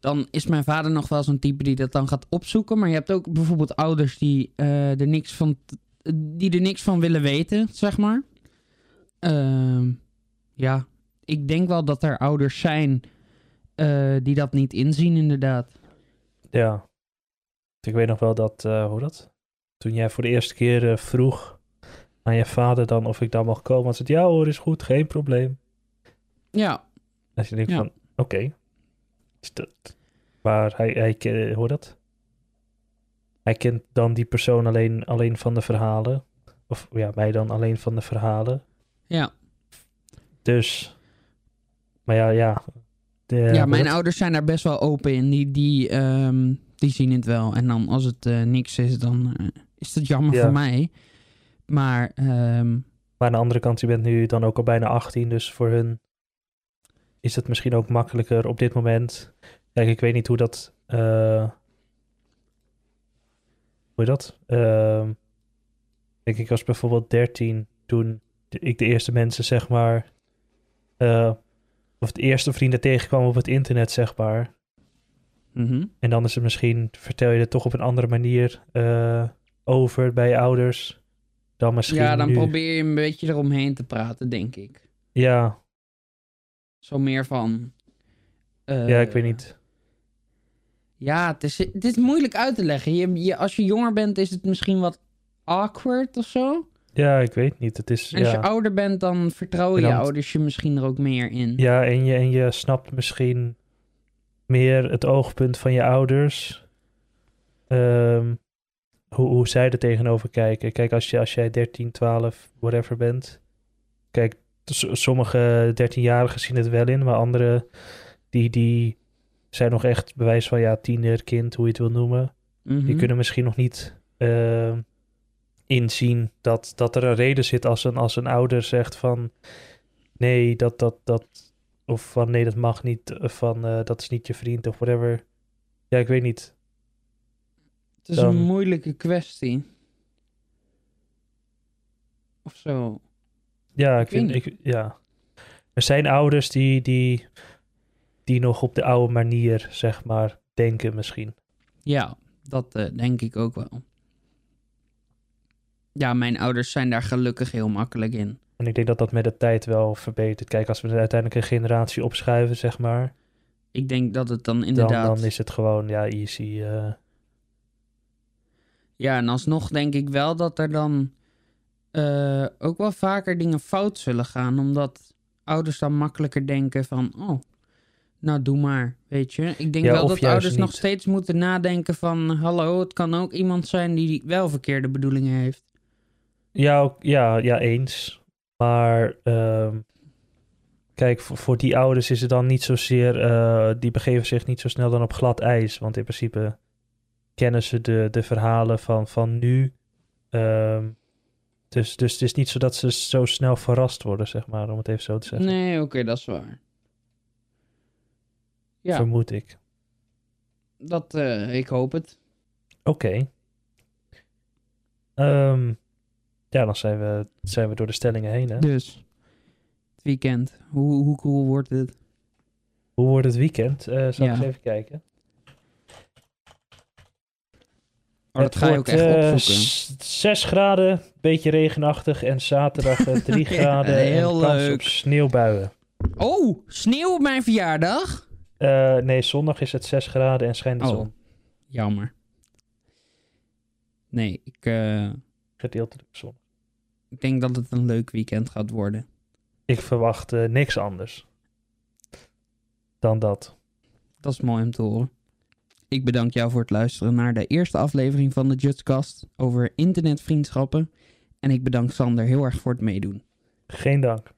Dan is mijn vader nog wel zo'n type die dat dan gaat opzoeken. Maar je hebt ook bijvoorbeeld ouders die eh, er niks van die er niks van willen weten, zeg maar. Ehm, ja, ik denk wel dat er ouders zijn eh, die dat niet inzien, inderdaad. Ja. Ik weet nog wel dat, eh, hoe dat? Toen jij voor de eerste keer eh, vroeg aan je vader dan of ik daar mag komen. Ze het, ja hoor, is goed, geen probleem. Ja, Als je denkt Ja. van, oké. Is dat- Maar hij, hij ke- hoe dat? Hij kent dan die persoon alleen, alleen van de verhalen. Of ja, mij dan alleen van de verhalen. ja. Dus, maar ja, ja. Ja, mijn dat? ouders zijn daar best wel open in. Die, die, ehm, die zien het wel. En dan als het eh, niks is, dan eh, is het jammer Ja. voor mij. Maar ehm, Maar aan de andere kant, je bent nu dan ook al bijna 18, dus voor hun is het misschien ook makkelijker op dit moment. Kijk, ik weet niet hoe dat. eh, hoe je dat? Ehm denk ik was bijvoorbeeld 13 toen ik de eerste mensen, zeg maar. Of de eerste vrienden tegenkwam op het internet, zeg maar. mhm. En dan is het misschien, vertel je het toch op een andere manier eh, over bij je ouders. Dan misschien. ja, dan nu. probeer je een beetje eromheen te praten, denk ik. Ja, Zo meer van... eh, ja, ik weet niet. Ja, het is, het is moeilijk uit te leggen. Je, je, als je jonger bent, is het misschien wat awkward of zo. Ja, ik weet niet. Het is, En als ja. je ouder bent, dan vertrouwen En je ouders je misschien er ook meer in. ja, en je, en je snapt misschien meer het oogpunt van je ouders. Ehm, hoe, hoe zij er tegenover kijken. Kijk, als, je, als jij 13, 12, whatever bent. Kijk, sommige 13-jarigen zien het wel in, maar andere die, die zijn nog echt bewijs van ja, tiener, kind, hoe je het wil noemen. Mhm. Die kunnen misschien nog niet ehm, inzien dat, dat er een reden zit als een, als een ouder zegt van nee, dat, dat, dat, of van nee, dat mag niet, of van eh, dat is niet je vriend of whatever. Ja, ik weet niet. Het is dan- een moeilijke kwestie. Of zo. Ja, ik vind, ik, ja. Er zijn ouders die, die, die nog op de oude manier, zeg maar, denken misschien. Ja, dat eh, denk ik ook wel. Ja, mijn ouders zijn daar gelukkig heel makkelijk in. En ik denk dat dat met de tijd wel verbetert. Kijk, als we uiteindelijk een generatie opschuiven, zeg maar, Ik denk dat het dan dan, inderdaad... dan is het gewoon, ja, easy. eh, Ja, en alsnog denk ik wel dat er dan eh, ook wel vaker dingen fout zullen gaan. Omdat ouders dan makkelijker denken van, oh, nou doe maar, weet je. Ik denk Ja, wel dat ouders nog steeds moeten nadenken van, hallo, het kan ook iemand zijn die wel verkeerde bedoelingen heeft. Ja, ja, ja, eens. Maar ehm, kijk, voor, voor die ouders is het dan niet zozeer, eh, die begeven zich niet zo snel dan op glad ijs. Want in principe kennen ze de, de verhalen van, van nu. Ehm, dus, dus het is niet zo dat ze zo snel verrast worden, zeg maar, om het even zo te zeggen. Nee, oké, dat is waar. Ja, Vermoed ik. dat, eh, ik hoop het. Oké. Ehm, ja, dan zijn we, zijn we door de stellingen heen, hè? Dus, het weekend, hoe, hoe cool wordt het? Hoe wordt het weekend? Eh zal ik eens even kijken. Oh, dat Het ga je ook echt eh, opzoeken. s- 6 graden, beetje regenachtig. En zaterdag eh, *laughs* 3 Ja, graden heel en kans leuk. op sneeuwbuien. Oh, sneeuw op mijn verjaardag? Eh, nee, zondag is het 6 graden en schijnt de Oh. zon. Jammer. Nee, ik, eh, Gedeeltelijk zon. Ik denk dat het een leuk weekend gaat worden. Ik verwacht eh, niks anders dan dat. Dat is mooi om te horen. Ik bedank jou voor het luisteren naar de eerste aflevering van de Jutscast over internetvriendschappen. En ik bedank Sander heel erg voor het meedoen. Geen dank.